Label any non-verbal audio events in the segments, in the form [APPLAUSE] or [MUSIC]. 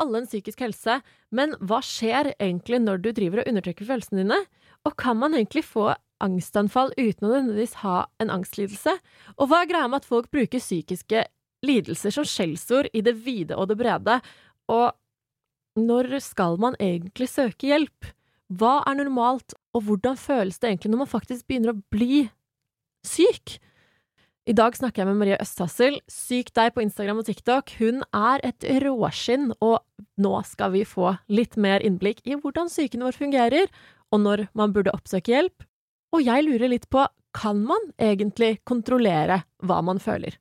alle en psykisk helse, men hva skjer egentlig når du driver og undertrykker følelsene dine? Og kan man egentlig få angstanfall uten å nødvendigvis ha en angstlidelse? Og hva er greia med at folk bruker psykiske lidelser som skjellsord i det vide og det brede? Og når skal man egentlig søke hjelp? Hva er normalt, og hvordan føles det egentlig når man faktisk begynner å bli syk? I dag snakker jeg med Marie Østhassel. Syk deg på Instagram og TikTok. Hun er et råskinn, og nå skal vi få litt mer innblikk i hvordan psyken vår fungerer, og når man burde oppsøke hjelp. Og jeg lurer litt på, kan man egentlig kontrollere hva man føler?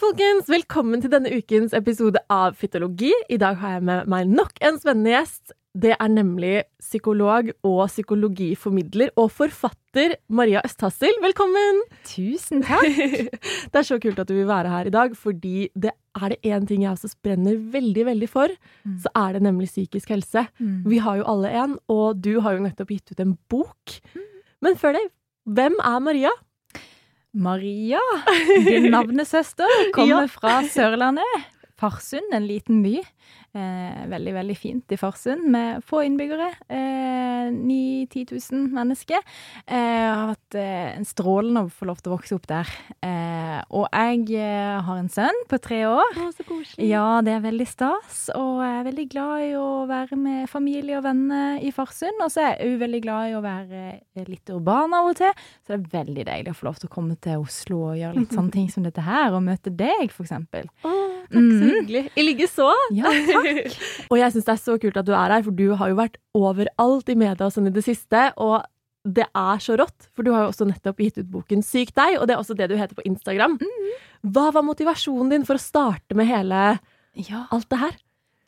Folkens! Velkommen til denne ukens episode av Fytologi. I dag har jeg med meg nok en spennende gjest. Det er nemlig psykolog og psykologiformidler og forfatter Maria Østhassel. Velkommen! Tusen takk. [LAUGHS] Det er så kult at du vil være her i dag, fordi det er det én ting jeg også brenner veldig, veldig for, Mm. så er det nemlig psykisk helse. Vi har jo alle en, og du har jo nettopp gitt ut en bok. Mm. Men før det, hvem er Maria? Maria, din navnesøster, kommer Ja. fra Sørlandet. Farsund, en liten by. Eh, veldig, veldig fint i Farsund, med få innbyggere. Eh, 9000-10 000 mennesker. Eh, har hatt eh, en strålende å få lov til å vokse opp der. Eh, og jeg eh, har en sønn på tre år. Å, så koselig. Ja, det er veldig stas, og jeg er veldig glad i å være med familie og venner i Farsund. Og så er jeg òg veldig glad i å være litt urban av og til, så det er veldig deilig å få lov til å komme til Oslo og gjøre litt [LAUGHS] sånne ting som dette her, og møte deg, for eksempel. Å, takk så Mhm. hyggelig. I likeså. Ja, takk. [LAUGHS] [LAUGHS] og jeg syns det er så kult at du er her, for du har jo vært overalt i media og sånn i det siste. Og det er så rått, for du har jo også nettopp gitt ut boken Syk deg, og det er også det du heter på Instagram. Hva var motivasjonen din for å starte med hele Ja. alt det her?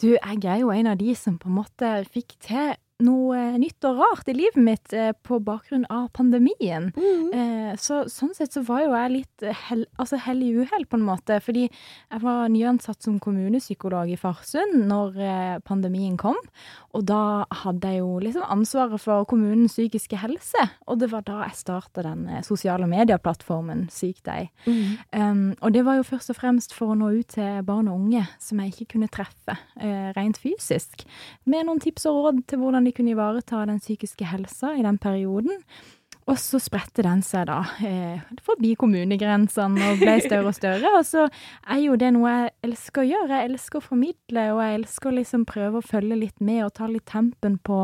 Du, jeg er jo en av de som på en måte fikk til noe eh, nytt og rart i livet mitt eh, på bakgrunn av pandemien. Mm. så sånn sett så var jo jeg litt eh, hell, altså hell i uhell, på en måte. Fordi jeg var nyansatt som kommunepsykolog i Farsund når eh, pandemien kom. Og da hadde jeg jo liksom ansvaret for kommunens psykiske helse. Og det var da jeg starta den eh, sosiale medieplattformen Syk deg. Um, og det var jo først og fremst for å nå ut til barn og unge som jeg ikke kunne treffe uh, rent fysisk, med noen tips og råd til hvordan de kunne ivareta den psykiske helsa i den perioden. Og så spredte den seg da eh, forbi kommunegrensene og ble større og større. Og så er jo det noe jeg elsker å gjøre. Jeg elsker å formidle, og jeg elsker å liksom prøve å følge litt med og ta litt tempen på,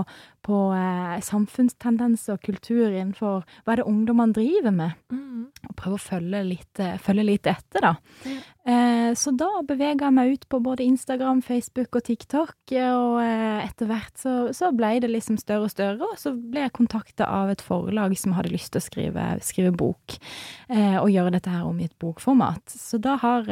på eh, samfunnstendenser og kultur innenfor hva er det ungdommene driver med og prøve å følge litt, eh, følge litt etter, da. Eh, så da bevega jeg meg ut på både Instagram, Facebook og TikTok, eh, og eh, etter hvert så, så ble det liksom større og større, og så ble jeg kontakta av et forlag som hadde lyst til å skrive, skrive bok, eh, og gjøre dette her om i et bokformat. Så da har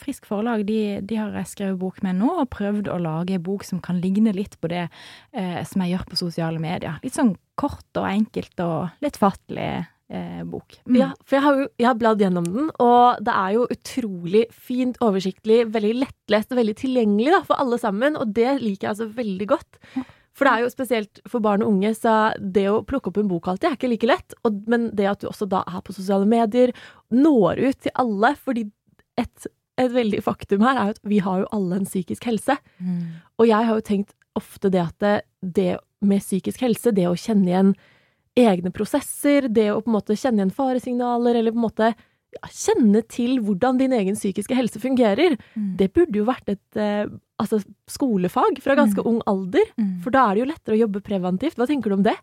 Frisk Forlag, de, de har jeg skrevet bok med nå, og prøvd å lage en bok som kan ligne litt på det eh, som jeg gjør på sosiale medier. Litt sånn kort og enkelt og lettfattelig eh, bok. Mm. Ja, for jeg har jo jeg har bladd gjennom den, og det er jo utrolig fint, oversiktlig, veldig lettlest og veldig tilgjengelig da, for alle sammen, og det liker jeg altså veldig godt. For det er jo spesielt for barn og unge, så det å plukke opp en bok alltid er ikke like lett, og, men det at du også da er på sosiale medier, når ut til alle, fordi et, et veldig faktum her er jo at vi har jo alle en psykisk helse. Mm. Og jeg har jo tenkt ofte det at det, det med psykisk helse, det å kjenne igjen egne prosesser, det å på en måte kjenne igjen faresignaler, eller på en måte ja, kjenne til hvordan din egen psykiske helse fungerer, Mm. det burde jo vært et eh, altså, skolefag fra ganske Mm. ung alder. Mm. For da er det jo lettere å jobbe preventivt. Hva tenker du om det?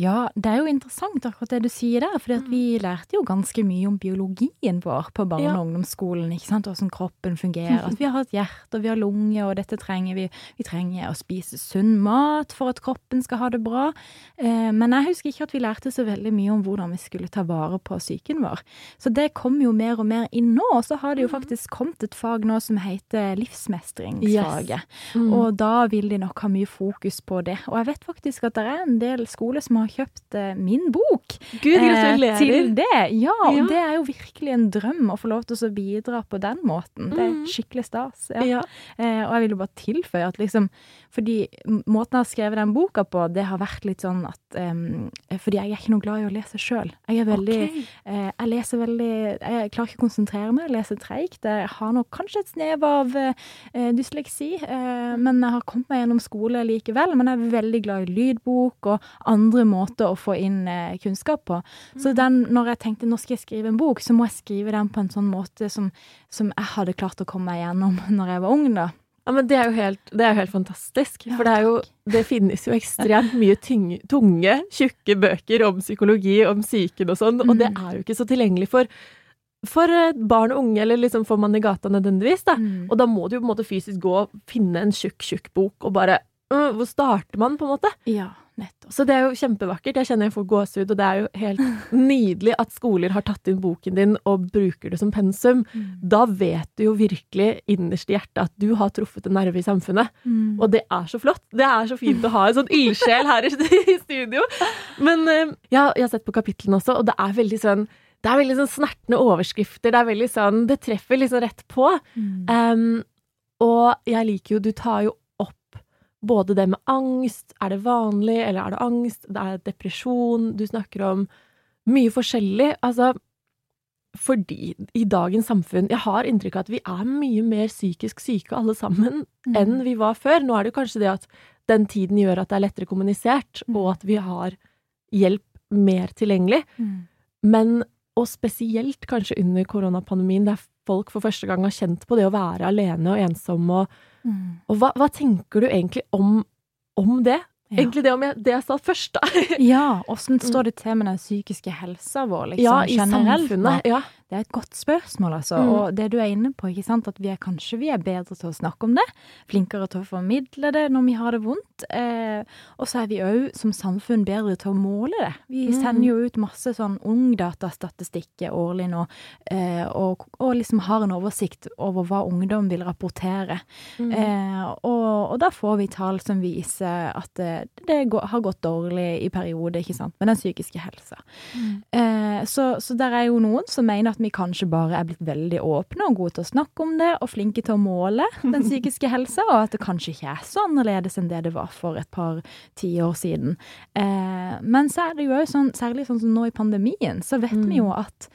Ja, det er jo interessant akkurat det du sier der, for vi lærte jo ganske mye om biologien vår på barne- og ungdomsskolen, ikke sant, hvordan kroppen fungerer, at vi har et hjerte og vi har lunge, og dette trenger vi, vi trenger å spise sunn mat for at kroppen skal ha det bra, eh, men jeg husker ikke at vi lærte så veldig mye om hvordan vi skulle ta vare på psyken vår. Så det kommer jo mer og mer inn nå, og så har det jo faktisk kommet et fag nå som heter livsmestringsfaget. Mm. Og da vil de nok ha mye fokus på det. Og jeg vet faktisk at det er en del skoler som har kjøpt eh, min bok Gud, eh, til det. Ja, og Ja. det er jo virkelig en drøm å få lov til å bidra på den måten. Det er Mm. skikkelig stas. Ja. ja. Eh, og jeg vil jo bare tilføye at liksom Fordi måten jeg har skrevet den boka på, det har vært litt sånn at um, Fordi jeg er ikke noe glad i å lese sjøl. Jeg er veldig okay. Eh, jeg leser veldig Jeg klarer ikke å konsentrere meg, jeg leser treigt. Jeg har nok kanskje et snev av eh, dysleksi, eh, men jeg har kommet meg gjennom skole likevel. Men jeg er veldig glad i lydbok og andre måter å få inn eh, kunnskap på. Så den, når jeg tenkte nå skal jeg skrive en bok, så må jeg skrive den på en sånn måte som, som jeg hadde klart å komme meg gjennom [LAUGHS] når jeg var ung, da. Ja, men det er jo helt, det er jo helt fantastisk. For det jo Det finnes jo ekstremt mye tyng, tunge, tjukke bøker om psykologi, om psyken og sånn, og det Mm. er jo ikke så tilgjengelig for for eh, barn og unge, eller liksom får man i gata nødvendigvis, da. Mm. Og da må du jo på en måte fysisk gå og finne en tjukk, tjukk bok, og bare øh, Hvor starter man, på en måte? Ja, nettopp. Så det er jo kjempevakkert. Jeg kjenner jeg får gåsehud, og det er jo helt [LAUGHS] nydelig at skoler har tatt inn boken din og bruker det som pensum. Mm. Da vet du jo virkelig innerst i hjertet at du har truffet en nerve i samfunnet. Mm. Og det er så flott. Det er så fint å ha en sånn ildsjel her i i [LAUGHS] studio. Men eh, ja, jeg har sett på kapitlene også, og det er veldig sånn det er veldig sånn snertne overskrifter. Det er veldig sånn Det treffer liksom rett på. Mm. Um, og jeg liker jo Du tar jo opp både det med angst. Er det vanlig, eller er det angst? Det er depresjon. Du snakker om mye forskjellig. Altså fordi i dagens samfunn Jeg har inntrykk av at vi er mye mer psykisk syke alle sammen Mm. enn vi var før. Nå er det jo kanskje det at den tiden gjør at det er lettere kommunisert, Mm. og at vi har hjelp mer tilgjengelig. Mm. Men, og spesielt kanskje under koronapandemien, der folk for første gang har kjent på det å være alene og ensom, og, Mm. og hva, hva tenker du egentlig om, om det? Ja. Egentlig det om jeg, det jeg sa først, da. Ja, åssen står det til med den psykiske helsa vår, liksom, ja, i generelt? samfunnet. Ja. Det er et godt spørsmål, altså. Mm. Og det du er inne på, ikke sant, at vi er kanskje vi er bedre til å snakke om det, flinkere til å formidle det når vi har det vondt. Eh, og så er vi òg som samfunn bedre til å måle det. Vi Mm. sender jo ut masse sånn ungdatastatistikker årlig nå, eh, og, og liksom har en oversikt over hva ungdom vil rapportere. Mm. Eh, og, og da får vi tall som viser at det, det går, har gått dårlig i perioder, ikke sant, med den psykiske helsa. Mm. Eh, så, så der er jo noen som mener at vi kanskje bare er blitt veldig åpne og gode til å snakke om det, og flinke til å måle den psykiske [LAUGHS] helsa, og at det kanskje ikke er så annerledes enn det det var for et par tiår siden. Eh, men så er det jo òg sånn, særlig sånn som nå i pandemien, så vet Mm. vi jo at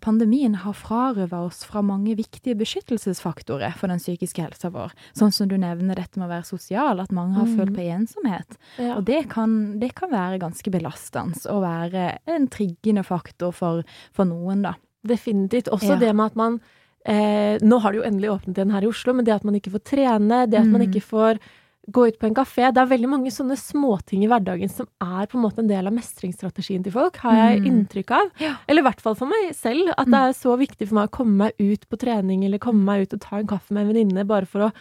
pandemien har frarøva oss fra mange viktige beskyttelsesfaktorer for den psykiske helsa vår. Sånn som du nevner dette med å være sosial, at mange har Mm. følt på ensomhet. Ja. Og det kan, det kan være ganske belastende og være en triggende faktor for, for noen, da. Definitivt. Også Ja. det med at man eh, Nå har det jo endelig åpnet igjen her i Oslo, men det at man ikke får trene, det at man Mm. ikke får gå ut på en kafé Det er veldig mange sånne småting i hverdagen som er på en måte en del av mestringsstrategien til folk, har jeg Mm. inntrykk av. Ja. Eller i hvert fall for meg selv, at det er så viktig for meg å komme meg ut på trening, eller komme meg ut og ta en kaffe med en venninne, bare for å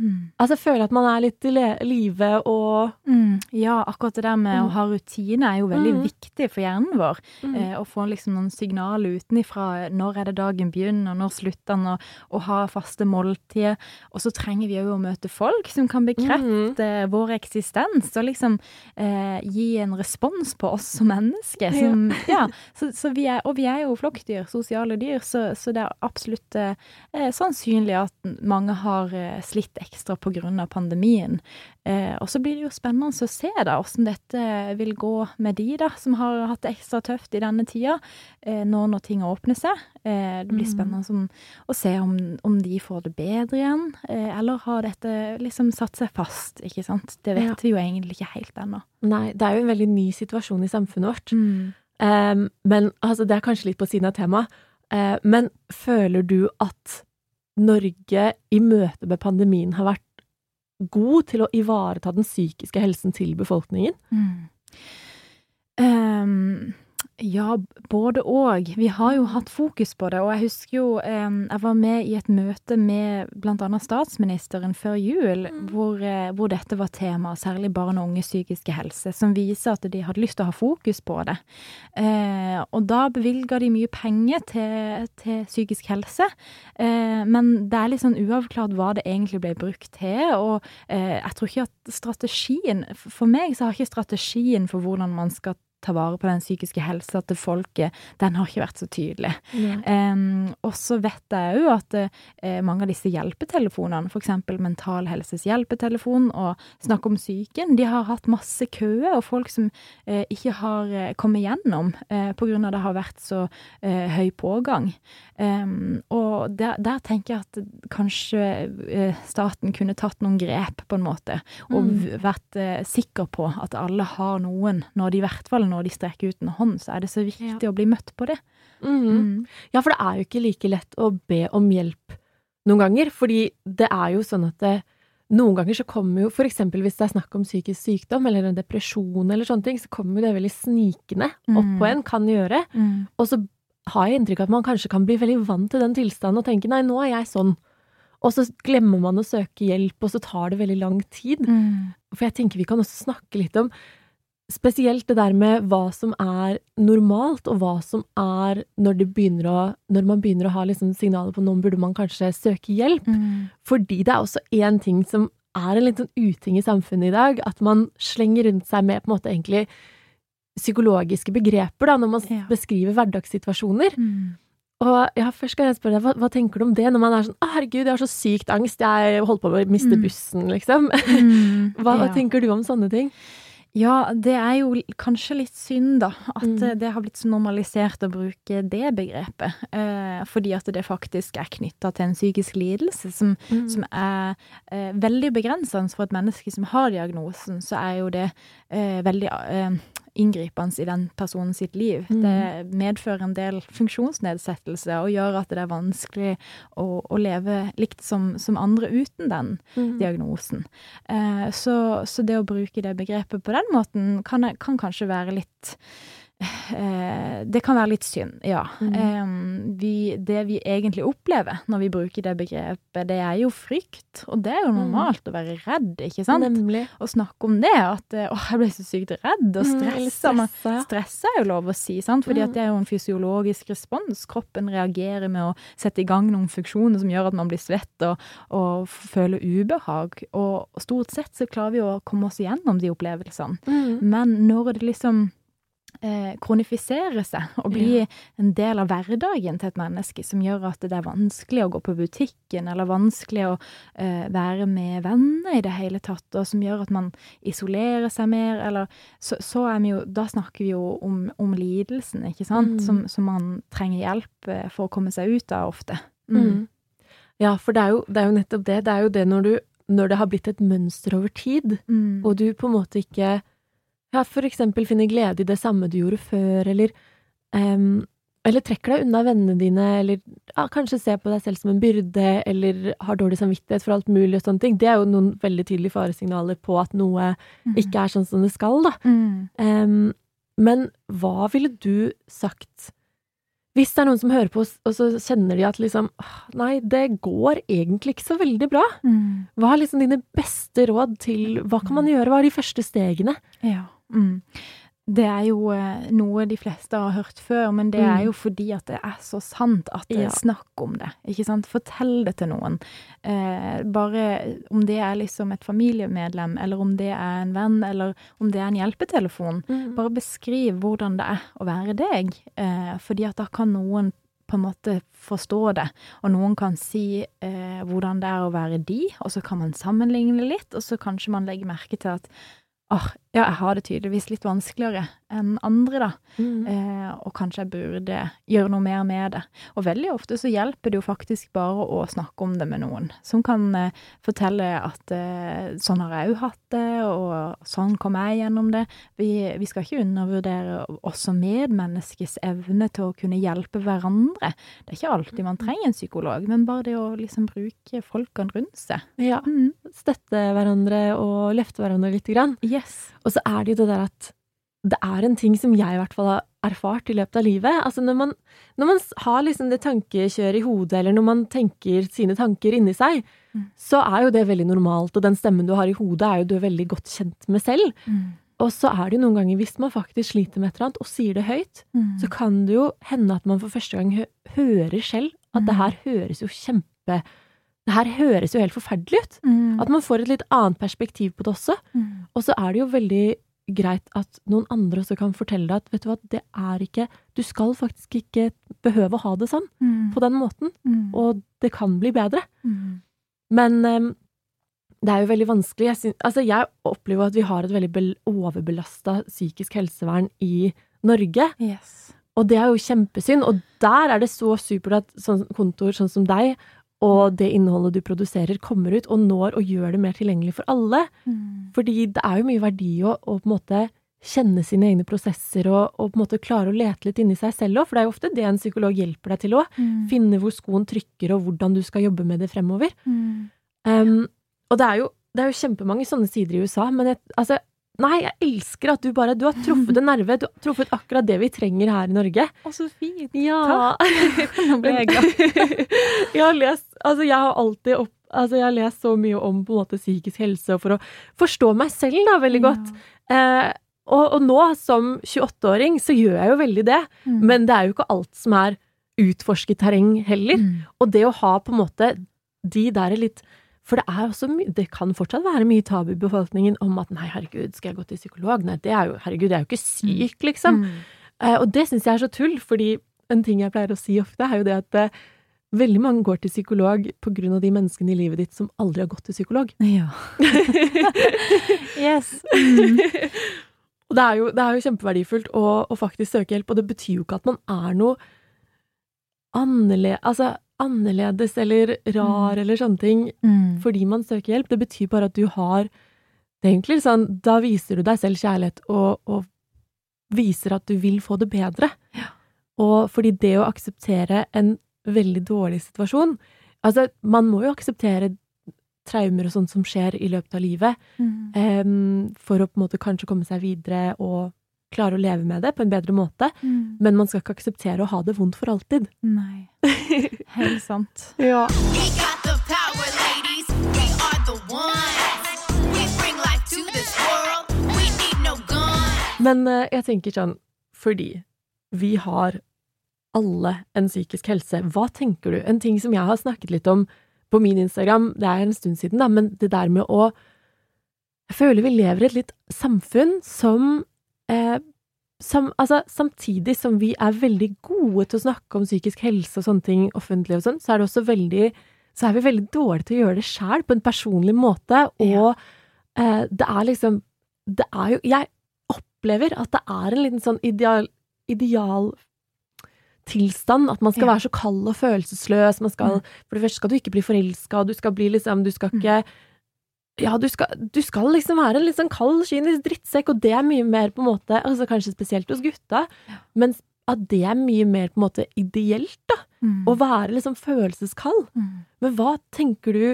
Mm. Altså føler at man er litt i live og Mm. Ja, akkurat det der med å Mm. ha rutine er jo veldig Mm. viktig for hjernen vår. mm. Eh, å få liksom noen signaler utenifra. Når er det dagen begynner, når slutter den, og, og ha faste måltider. Og så trenger vi òg å møte folk som kan bekrefte Mm. vår eksistens, og liksom eh, gi en respons på oss som mennesker. Som, ja. [LAUGHS] [LAUGHS] så, så vi er, og vi er jo flokkdyr, sosiale dyr, så, så det er absolutt eh, sannsynlig at mange har eh, slitt ekstra på grunn av pandemien. Eh, og så blir det jo spennende å se da, hvordan dette vil gå med de da, som har hatt det ekstra tøft i denne tida, eh, nå når ting åpner seg. Eh, det blir Mhm. spennende som, å se om, om de får det bedre igjen, eh, eller har dette liksom satt seg fast, ikke sant? Det vet Ja. vi jo egentlig ikke helt ennå. Nei, det er jo en veldig ny situasjon i samfunnet vårt. Em, men altså, det er kanskje litt på siden av temaet. Uh, men føler du at Norge i møte med pandemien har vært god til å ivareta den psykiske helsen til befolkningen? Mm. Ehm, ja, både og. Vi har jo hatt fokus på det, og jeg husker jo jeg var med i et møte med annet statsministeren før jul, hvor, eh, hvor dette var tema, særlig barn og unges psykiske helse, som viser at de hadde lyst til å ha fokus på det. Eh, og da bevilga de mye penger til, til psykisk helse, eh, men det er litt sånn uavklart hva det egentlig ble brukt til, og eh, jeg tror ikke at strategien For meg så har ikke strategien for hvordan man skal ta vare på den psykiske helsa til folket, den har ikke vært så tydelig. Um, og så vet jeg òg at uh, mange av disse hjelpetelefonene, f.eks. Mental Helses hjelpetelefon og Snakk om psyken, de har hatt masse køer og folk som uh, ikke har eh, kommet gjennom uh, av det har vært så uh, høy pågang. Um, og der, der tenker jeg at kanskje staten kunne tatt noen grep, på en måte, og Mm. vært sikker på at alle har noen, når de i hvert fall når de strekker ut en hånd, så er det så viktig å bli møtt på det. Mhm. Mm. Ja, for det er jo ikke like lett å be om hjelp noen ganger, fordi det er jo sånn at det, noen ganger så kommer jo, eksempel hvis det er snakk om psykisk sykdom eller en depresjon eller sånne ting, så kommer jo det veldig snikende opp Mm. på en, kan gjøre. Mm. Og så har jeg inntrykk av at man kanskje kan bli veldig vant til den tilstanden og tenke nei, nå er jeg sånn. Og så glemmer man å søke hjelp, og så tar det veldig lang tid. Mm. For jeg tenker vi kan også snakke litt om spesielt det der med hva som er normalt, og hva som er når, det begynner å, når man begynner å ha liksom signaler på noen burde man kanskje søke hjelp. Mm. Fordi det er også én ting som er en litt sånn uting i samfunnet i dag, at man slenger rundt seg med på en måte egentlig psykologiske begreper da, når man Ja. beskriver hverdagssituasjoner. Mm. Og ja, først skal jeg spørre deg, hva, hva tenker du om det, når man er sånn 'Å, herregud, jeg har så sykt angst, jeg holdt på å miste Mm. bussen', liksom. Mm. [LAUGHS] Hva, hva tenker du om sånne ting? Ja, det er jo kanskje litt synd, da. At Mm. eh, det har blitt så normalisert å bruke det begrepet. Eh, fordi at det faktisk er knytta til en psykisk lidelse som, Mm. som er eh, veldig begrensende for et menneske som har diagnosen. Så er jo det eh, veldig eh, inngripende i den personen sitt liv. Mm. Det medfører en del funksjonsnedsettelse og gjør at det er vanskelig å, å leve likt som, som andre uten den Mm. diagnosen. Eh, så, så det å bruke det begrepet på den måten kan, kan kanskje være litt Det kan være litt synd, ja. Mm. Eh, vi, det vi egentlig opplever når vi bruker det begrepet, det er jo frykt. Og det er jo normalt å være redd, ikke sant? Nemlig. Å snakke om det, at eh, 'å, jeg ble så sykt redd', og Mm, stressa. Man- stressa. Stress er jo lov å si, sant? fordi Mm. at det er jo en fysiologisk respons. Kroppen reagerer med å sette i gang noen funksjoner som gjør at man blir svett og, og føler ubehag. Og stort sett så klarer vi å komme oss gjennom de opplevelsene. Mm. Men når det liksom eh, kronifisere seg og bli Ja. en del av hverdagen til et menneske, som gjør at det er vanskelig å gå på butikken, eller vanskelig å eh, være med venner i det hele tatt, og som gjør at man isolerer seg mer, eller så, så er vi jo Da snakker vi jo om, om lidelsen, ikke sant, Mm. som, som man trenger hjelp eh, for å komme seg ut av ofte. Mm. Ja, for det er, jo, det er jo nettopp det. Det er jo det når, du, når det har blitt et mønster over tid, Mm. og du på en måte ikke ja, for eksempel finner glede i det samme du gjorde før, eller um, eller trekker deg unna vennene dine, eller ja, kanskje ser på deg selv som en byrde, eller har dårlig samvittighet for alt mulig og sånne ting. Det er jo noen veldig tydelige faresignaler på at noe Mm. ikke er sånn som det skal, da. Mm. Um, men hva ville du sagt hvis det er noen som hører på, og så kjenner de at liksom Nei, det går egentlig ikke så veldig bra. Mm. Hva er liksom dine beste råd til Hva kan man gjøre? Hva er de første stegene? Ja. Mm. Det er jo eh, noe de fleste har hørt før, men det Mm. er jo fordi at det er så sant at det er snakk om det. Ikke sant? Fortell det til noen. Eh, bare om det er liksom et familiemedlem, eller om det er en venn, eller om det er en hjelpetelefon. Bare beskriv hvordan det er å være deg, eh, fordi at da kan noen på en måte forstå det, og noen kan si eh, hvordan det er å være de, og så kan man sammenligne litt, og så kanskje man legger merke til at ah, Ja, jeg har det tydeligvis litt vanskeligere enn andre, da. Mm. Eh, og kanskje jeg burde gjøre noe mer med det. Og veldig ofte så hjelper det jo faktisk bare å snakke om det med noen, som kan eh, fortelle at eh, sånn har jeg jo hatt det, og sånn kom jeg gjennom det. Vi, vi skal ikke undervurdere også medmenneskets evne til å kunne hjelpe hverandre. Det er ikke alltid man trenger en psykolog, men bare det å liksom bruke folkene rundt seg. Ja. Mm. Støtte hverandre og løfte hverandre lite grann. Yes. Og så er det jo det der at det er en ting som jeg i hvert fall har erfart i løpet av livet. Altså når man, når man har liksom det tankekjøret i hodet, eller når man tenker sine tanker inni seg, Mm. så er jo det veldig normalt, og den stemmen du har i hodet er jo du er veldig godt kjent med selv. Mm. Og så er det jo noen ganger, hvis man faktisk sliter med et eller annet, og sier det høyt, Mm. så kan det jo hende at man for første gang hø hører selv at det Mm. her høres jo kjempe Det her høres jo helt forferdelig ut. Mm. At man får et litt annet perspektiv på det også. Mm. Og så er det jo veldig greit at noen andre også kan fortelle deg at vet du hva, det er ikke Du skal faktisk ikke behøve å ha det sånn, Mm. på den måten. Mm. Og det kan bli bedre. Mm. Men um, det er jo veldig vanskelig. Jeg, synes, altså, jeg opplever at vi har et veldig bel- overbelasta psykisk helsevern i Norge. Yes. Og det er jo kjempesynd. Og der er det så supert at sånn kontor sånn som deg, og det innholdet du produserer, kommer ut og når og gjør det mer tilgjengelig for alle. Mm. Fordi det er jo mye verdi å, å på en måte kjenne sine egne prosesser og, og på en måte klare å lete litt inni seg selv òg, for det er jo ofte det en psykolog hjelper deg til òg. Mm. Finne hvor skoen trykker og hvordan du skal jobbe med det fremover. Mm. Um, og det er, jo, det er jo kjempemange sånne sider i USA, men jeg, altså Nei, jeg elsker at du bare Du har truffet en nerve. Du har truffet akkurat det vi trenger her i Norge. Å, så fint. Ja. [LAUGHS] Nå ble jeg glad. [LAUGHS] jeg har lest Altså, jeg har alltid opp Altså, jeg har lest så mye om på en måte psykisk helse, og for å forstå meg selv da, veldig godt. Eh, og, og nå, som 28-åring, så gjør jeg jo veldig det. Mm. Men det er jo ikke alt som er utforsket terreng heller. Mm. Og det å ha på en måte de der litt For det er også Det kan fortsatt være mye tabu i befolkningen om at nei, herregud, skal jeg gå til psykolog? Nei, det er jo Herregud, jeg er jo ikke syk, liksom. Mm. Uh, og det syns jeg er så tull, fordi en ting jeg pleier å si ofte, er jo det at uh, veldig mange går til psykolog på grunn av de menneskene i livet ditt som aldri har gått til psykolog. Ja. [LAUGHS] yes. Mm. Og det er jo, det er jo kjempeverdifullt å, å faktisk søke hjelp, og det betyr jo ikke at man er noe annerledes altså, annerledes eller rar Mm. eller sånne ting Mm. fordi man søker hjelp. Det betyr bare at du har det er egentlig sånn, Da viser du deg selv kjærlighet og, og viser at du vil få det bedre. Og fordi det å akseptere en veldig dårlig situasjon Altså, man må jo akseptere traumer og sånt som skjer i løpet av livet, Mm. um, for å på en måte kanskje komme seg videre og klare å leve med det på en bedre måte. Mm. Men man skal ikke akseptere å ha det vondt for alltid. Nei. Helt sant. [LAUGHS] Ja. Men eh, jeg tenker sånn, fordi vi har alle en psykisk helse, hva tenker du? En ting som jeg har snakket litt om på min Instagram, det er en stund siden, da, men det der med å Jeg føler vi lever i et litt samfunn som eh, som, altså, samtidig som vi er veldig gode til å snakke om psykisk helse og sånne ting offentlig og sånn, så er det også veldig så er vi veldig dårlige til å gjøre det sjæl på en personlig måte, og Ja. eh, det er liksom Det er jo Jeg opplever at det er en liten sånn ideal, ideal tilstand, at man skal Ja. være så kald og følelsesløs, man skal Mm. For det første skal du ikke bli forelska, du skal bli liksom Du skal Mm. Ja, du skal, du skal liksom være en litt sånn kald, kynisk drittsekk, og det er mye mer på en måte Altså kanskje spesielt hos gutta, men at det er mye mer på en måte ideelt, da. Mm. Å være liksom følelseskald. Mm. Men hva tenker du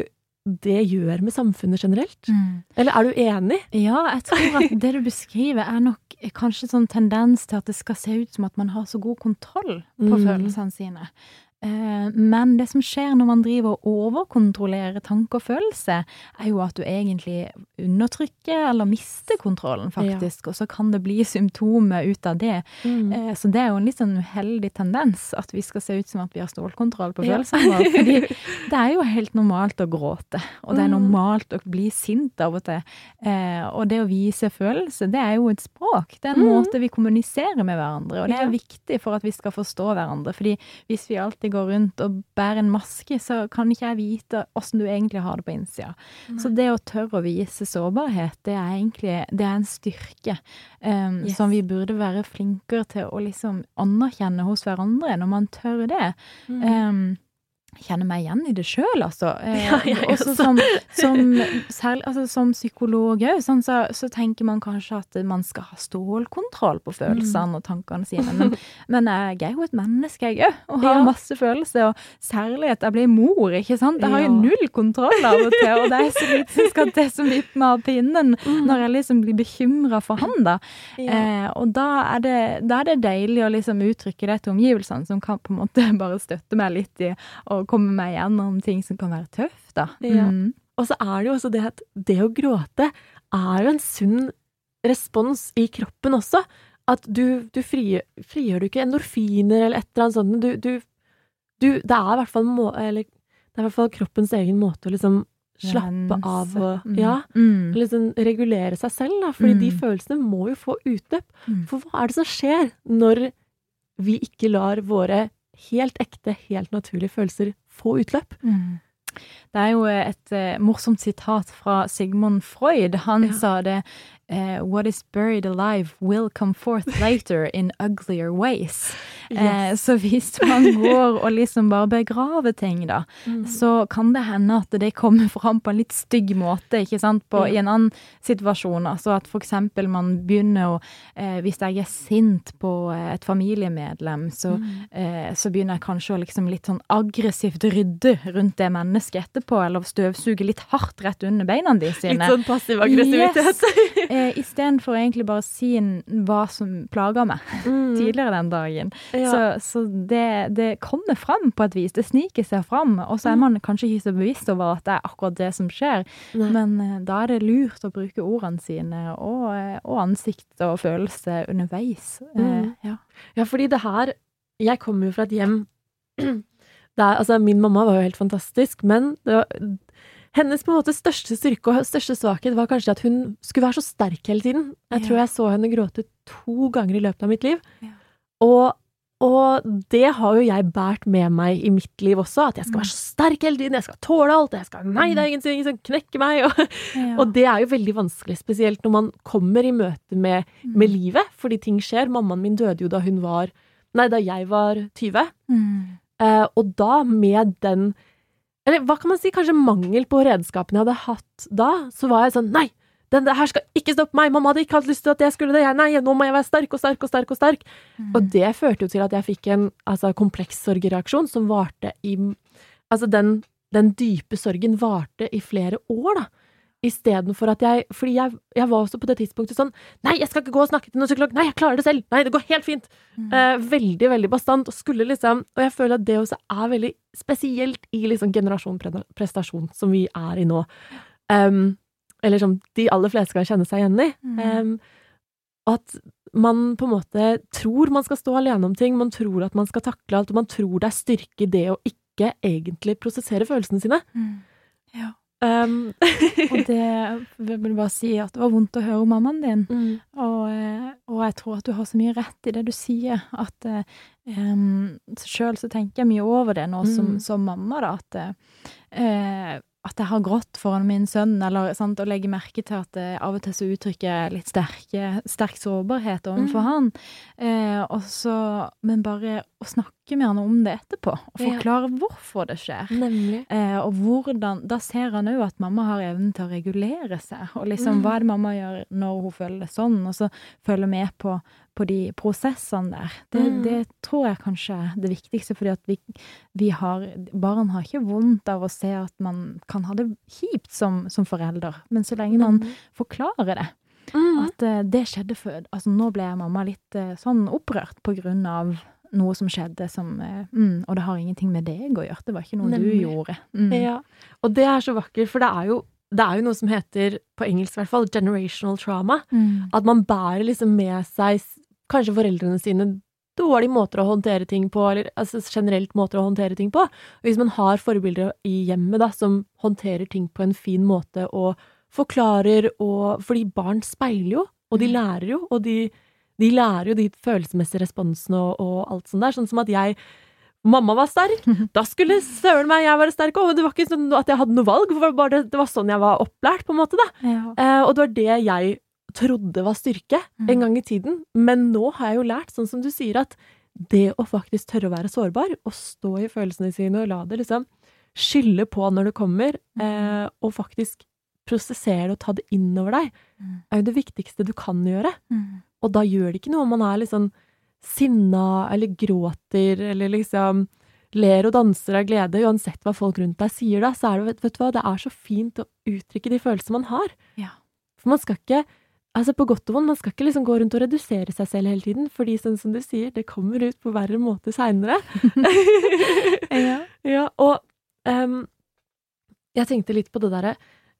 det gjør med samfunnet generelt? Mm. Eller er du enig? Ja, jeg tror at det du beskriver er nok kanskje sånn tendens til at det skal se ut som at man har så god kontroll på Mm. følelsene sine. Eh, Men det som skjer når man driver og overkontrollerer tanke og følelse, er jo at du egentlig undertrykker eller mister kontrollen, faktisk. Og så kan det bli symptomer ut av det. Mm. Eh, Så det er jo en litt sånn uheldig tendens at vi skal se ut som at vi har stålkontroll på følelsene våre. [LAUGHS] Fordi det er jo helt normalt å gråte, og det er Mm. normalt å bli sint av og til. Eh, og det å vise følelse, det er jo et språk. Det er en Mm. måte vi kommuniserer med hverandre, og det er viktig for at vi skal forstå hverandre. Fordi hvis vi alltid går rundt og bærer en maske, så kan ikke jeg vite åssen du egentlig har det på innsida. Så det å tørre å vise sårbarhet, det er egentlig det er en styrke um, Yes. som vi burde være flinkere til å liksom anerkjenne hos hverandre, når man tør det. Mm. Um, kjenner meg igjen i det sjøl, altså. [LAUGHS] Eh, Ja, også også. som, som, særlig, altså, som psykolog òg, sånn, så, så tenker man kanskje at man skal ha stålkontroll på følelsene og tankene sine. Men, [LAUGHS] men jeg er jo et menneske, jeg òg, og har Ja. masse følelser. Og særlig at jeg blir mor, ikke sant. Jeg har jo null kontroll av og til, og det er så lite som skal til som vipper meg av pinnen når jeg liksom blir bekymra for han, da. Ja. Eh, og da er, det, da er det deilig å liksom uttrykke det til omgivelsene, som kan på en måte [LAUGHS] bare støtte meg litt i å komme meg gjennom ting som kan være tøft, da. Ja. Mm. Og så er det jo også det at det å gråte er jo en sunn respons i kroppen også. At du, du frigjør, frigjør du ikke endorfiner eller et eller annet sånt. Du, du, du Det er i hvert fall må, eller, det er i hvert fall kroppens egen måte å liksom slappe av og Mm. Ja. Mm. Liksom regulere seg selv, da. Fordi de Mm. følelsene må jo få utløp. Mm. For hva er det som skjer når vi ikke lar våre helt ekte, helt naturlige følelser få utløp? Mm. Det er jo et eh, morsomt sitat fra Sigmund Freud. Han Ja. sa det eh, What is buried alive will come forth [LAUGHS] later in uglier ways. Eh, så hvis man går og liksom bare begraver ting, da, Mm. så kan det hende at det kommer fram på en litt stygg måte, ikke sant, på, Ja. i en annen situasjon. Altså at for eksempel man begynner å uh, Hvis jeg er sint på et familiemedlem, så, Mm. så begynner jeg kanskje å liksom litt sånn aggressivt rydde rundt det mennesket etterpå, eller støvsuge litt hardt rett under beina de Litt sånn passiv aggressivitet. [LAUGHS] eh, Istedenfor egentlig bare å si hva som plager meg [LAUGHS] Mm. tidligere den dagen. Ja. Så, så det, det kommer fram på et vis. Det sniker seg fram. Og så er Mm. man kanskje ikke så bevisst over at det er akkurat det som skjer. Nei. Men eh, da er det lurt å bruke ordene sine og, eh, og ansikt og følelse underveis. Eh, Mm. ja. Ja, fordi det her Jeg kommer jo fra et hjem [CLEARS THROAT] det er, Altså, min mamma var jo helt fantastisk, men det var, hennes på en måte største styrke og største svakhet var kanskje at hun skulle være så sterk hele tiden. Jeg tror jeg så henne gråte to ganger i løpet av mitt liv. Og, og det har jo jeg båret med meg i mitt liv også, at jeg skal være så sterk hele tiden, jeg skal tåle alt, jeg skal Nei, det er ingenting som knekker meg. Og, og det er jo veldig vanskelig, spesielt når man kommer i møte med, med livet, fordi ting skjer. Mammaen min døde jo da hun var Nei, da jeg var 20. Mm. Eh, og da med den Eller hva kan man si? Kanskje mangel på redskapene jeg hadde hatt da. Så var jeg sånn Nei! Den her skal ikke stoppe meg! Mamma hadde ikke hatt lyst til at jeg skulle det. Jeg, nei, nå må jeg være sterk og sterk og sterk. Og sterk. Mm. Og det førte jo til at jeg fikk en altså, kompleks sorgreaksjon som varte i Altså, den, den dype sorgen varte i flere år, da. Istedenfor at jeg Fordi jeg, jeg var også på det tidspunktet sånn Nei, jeg skal ikke gå og snakke til noen psykolog! Nei, jeg klarer det selv! Nei, det går helt fint! Eh, veldig, veldig bastant. Og skulle liksom Og jeg føler at det også er veldig spesielt i liksom generasjon prestasjon, som vi er i nå. Um, eller som de aller fleste kan kjenne seg igjen i. Mm. Um, at man på en måte tror man skal stå alene om ting, man tror at man skal takle alt, og man tror det er styrke i det å ikke egentlig prosessere følelsene sine. Mm. Ja. Um, [LAUGHS] Og det jeg vil bare si at det var vondt å høre om mammaen din. mm, Og, eh, og jeg tror at du har så mye rett i det du sier, at eh, um, Sjøl så tenker jeg mye over det nå som, Mm. som mamma, da, at eh, at jeg har grått foran min sønn, eller sant, og legger merke til at det av og til så uttrykker jeg litt sterke, sterk sårbarhet overfor Mm. han. Eh, og så, men bare å snakke med han om det etterpå, og Ja. forklare hvorfor det skjer. Eh, og hvordan, Da ser han òg at mamma har evnen til å regulere seg. Og liksom, Mm. hva er det mamma gjør når hun føler det sånn? Og så følger med på, på de prosessene der. Det, Mm. det tror jeg kanskje er det viktigste, fordi at vi, vi har Barn har ikke vondt av å se at man kan ha det kjipt som, som forelder, men så lenge man forklarer det. Mm. At uh, det skjedde før Altså, nå ble mamma litt uh, sånn opprørt på grunn av noe som skjedde som eh, mm, Og det har ingenting med deg å gjøre. Det var ikke noe Nemlig. du gjorde. Mm. Ja, og det er så vakkert, for det er jo, det er jo noe som heter, på engelsk i hvert fall, generational trauma. Mm. At man bærer liksom med seg kanskje foreldrene sine dårlige måter å håndtere ting på, eller altså generelt måter å håndtere ting på. Hvis man har forbilder i hjemmet da, som håndterer ting på en fin måte og forklarer og Fordi barn speiler jo, og de Mm. lærer jo, og de, de lærer jo de følelsesmessige responsene og, og alt sånt der. Sånn som at jeg mamma var sterk, [LAUGHS] da skulle søren meg jeg være sterk òg. Det var ikke sånn at jeg hadde noe valg, det var, bare, det var sånn jeg var opplært, på en måte. da. Ja. Eh, og det var det jeg trodde var styrke en gang i tiden. Men nå har jeg jo lært, sånn som du sier, at det å faktisk tørre å være sårbar, og stå i følelsene sine og la det liksom skylle på når det kommer, eh, og faktisk prosessere det og ta det innover deg, Mm. er jo det viktigste du kan gjøre. Mm. Og da gjør det ikke noe om man er litt sånn sinna eller gråter eller liksom ler og danser av glede, uansett hva folk rundt deg sier da, så er det, vet, vet du hva, det er så fint å uttrykke de følelsene man har. Ja. For man skal ikke, altså på godt og vondt, man skal ikke liksom gå rundt og redusere seg selv hele tiden, fordi sånn som du sier, det kommer ut på verre måte seinere. [LAUGHS] [LAUGHS] Ja. ja, og um, jeg tenkte litt på det derre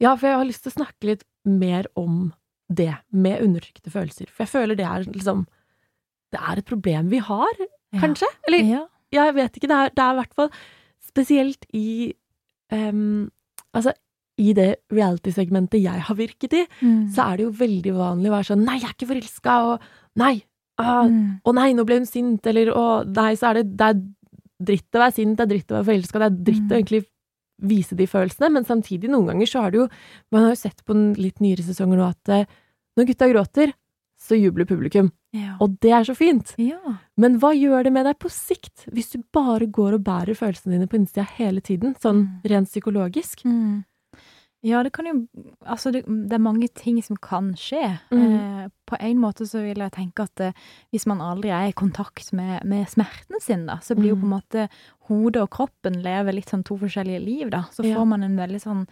Ja, for jeg har lyst til å snakke litt mer om det med undertrykte følelser. For jeg føler det er liksom Det er et problem vi har, kanskje? Eller Ja. jeg vet ikke. Det er, det er i hvert fall spesielt i um, Altså, i det reality-segmentet jeg har virket i, Mm. så er det jo veldig vanlig å være sånn Nei, jeg er ikke forelska, og Nei, ah, Mm. å nei, nå ble hun sint, eller å nei, så er det, det er dritt å være sint, det er dritt å være forelska, det er dritt å Mm. egentlig vise de følelsene, men samtidig, noen ganger så har det jo Man har jo sett på litt nyere sesonger nå at eh, når gutta gråter, så jubler publikum. Ja. Og det er så fint. ja. Men hva gjør det med deg på sikt, hvis du bare går og bærer følelsene dine på innsida hele tiden, sånn Mm. rent psykologisk? Mm. Ja, det kan jo Altså, det, det er mange ting som kan skje. Mm. Eh, på en måte så vil jeg tenke at eh, hvis man aldri er i kontakt med, med smerten sin, da, så blir jo på en Mm. måte hodet og kroppen lever litt sånn to forskjellige liv, da. Så Ja. får man en veldig sånn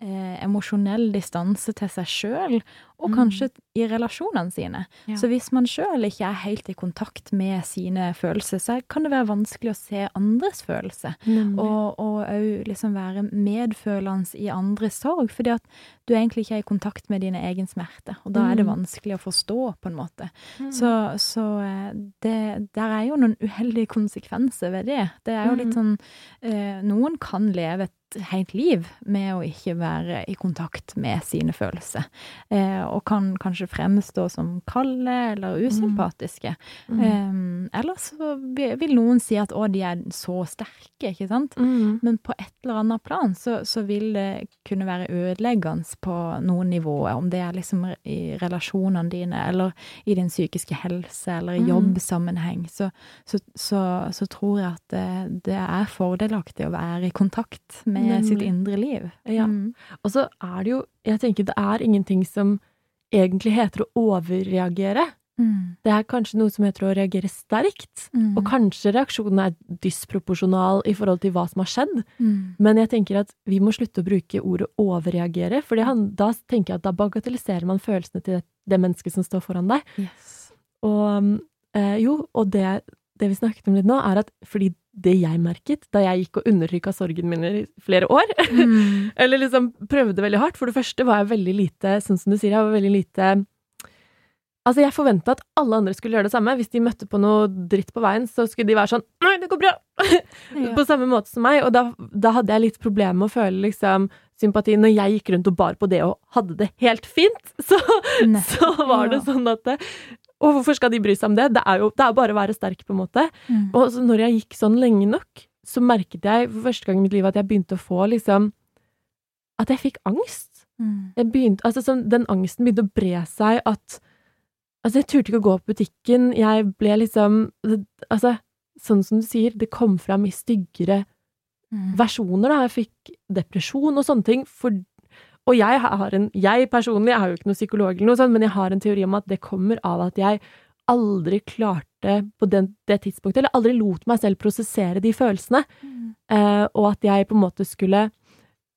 eh, emosjonell distanse til seg sjøl, og Mm. kanskje i relasjonene sine. Ja. Så hvis man sjøl ikke er helt i kontakt med sine følelser, så kan det være vanskelig å se andres følelser. Mm. Og òg liksom være medfølende i andres sorg, fordi at du egentlig ikke er i kontakt med dine egen smerte. Og da er det Mm. vanskelig å forstå, på en måte. Mm. Så, så eh, det Der er jo noen uheldige konsekvenser ved det. Det er jo litt Mm. sånn eh, Noen kan leve et helt liv med å ikke være i kontakt med sine følelser. Eh, og kan kanskje fremstå som kalde eller usympatiske. Mm. Eh, eller så vil noen si at å, de er så sterke, ikke sant. Mm. Men på et eller annet plan så, så vil det kunne være ødeleggende på noen nivåer, om det er liksom i relasjonene dine, eller i din psykiske helse, eller i Mhm. jobbsammenheng, så, så, så, så tror jeg at det, det er fordelaktig å være i kontakt med sitt Nemlig. indre liv. Ja. Mm. Og så er det jo Jeg tenker det er ingenting som egentlig heter å overreagere. Mm. Det er kanskje noe som heter å reagere sterkt. Mm. Og kanskje reaksjonen er disproporsjonal i forhold til hva som har skjedd. Mm. Men jeg tenker at vi må slutte å bruke ordet overreagere, for da tenker jeg at da bagatelliserer man følelsene til det, det mennesket som står foran deg. Yes. Og eh, jo, og det, det vi snakket om litt nå, er at fordi det jeg merket da jeg gikk og undertrykka sorgen min i flere år, Mm. [LAUGHS] eller liksom prøvde veldig hardt For det første var jeg veldig lite, sånn som du sier, jeg var veldig lite Altså, jeg forventa at alle andre skulle gjøre det samme. Hvis de møtte på noe dritt på veien, så skulle de være sånn Nei, det går bra! [LAUGHS] Ja. På samme måte som meg. Og da, da hadde jeg litt problemer med å føle liksom sympati når jeg gikk rundt og bar på det og hadde det helt fint. [LAUGHS] Så, så var det sånn at det, Og hvorfor skal de bry seg om det? Det er jo det er bare å være sterk, på en måte. Mm. Og så når jeg gikk sånn lenge nok, så merket jeg for første gang i mitt liv at jeg begynte å få liksom At jeg fikk angst. Mm. Jeg begynte, altså sånn, Den angsten begynte å bre seg at Altså, jeg turte ikke å gå på butikken. Jeg ble liksom Altså, sånn som du sier, det kom fram i styggere Mm. versjoner, da. Jeg fikk depresjon og sånne ting. For, og jeg har en Jeg personlig jeg er jo ikke noe psykolog eller noe sånt, men jeg har en teori om at det kommer av at jeg aldri klarte på den, det tidspunktet, eller aldri lot meg selv prosessere de følelsene, Mm. eh, og at jeg på en måte skulle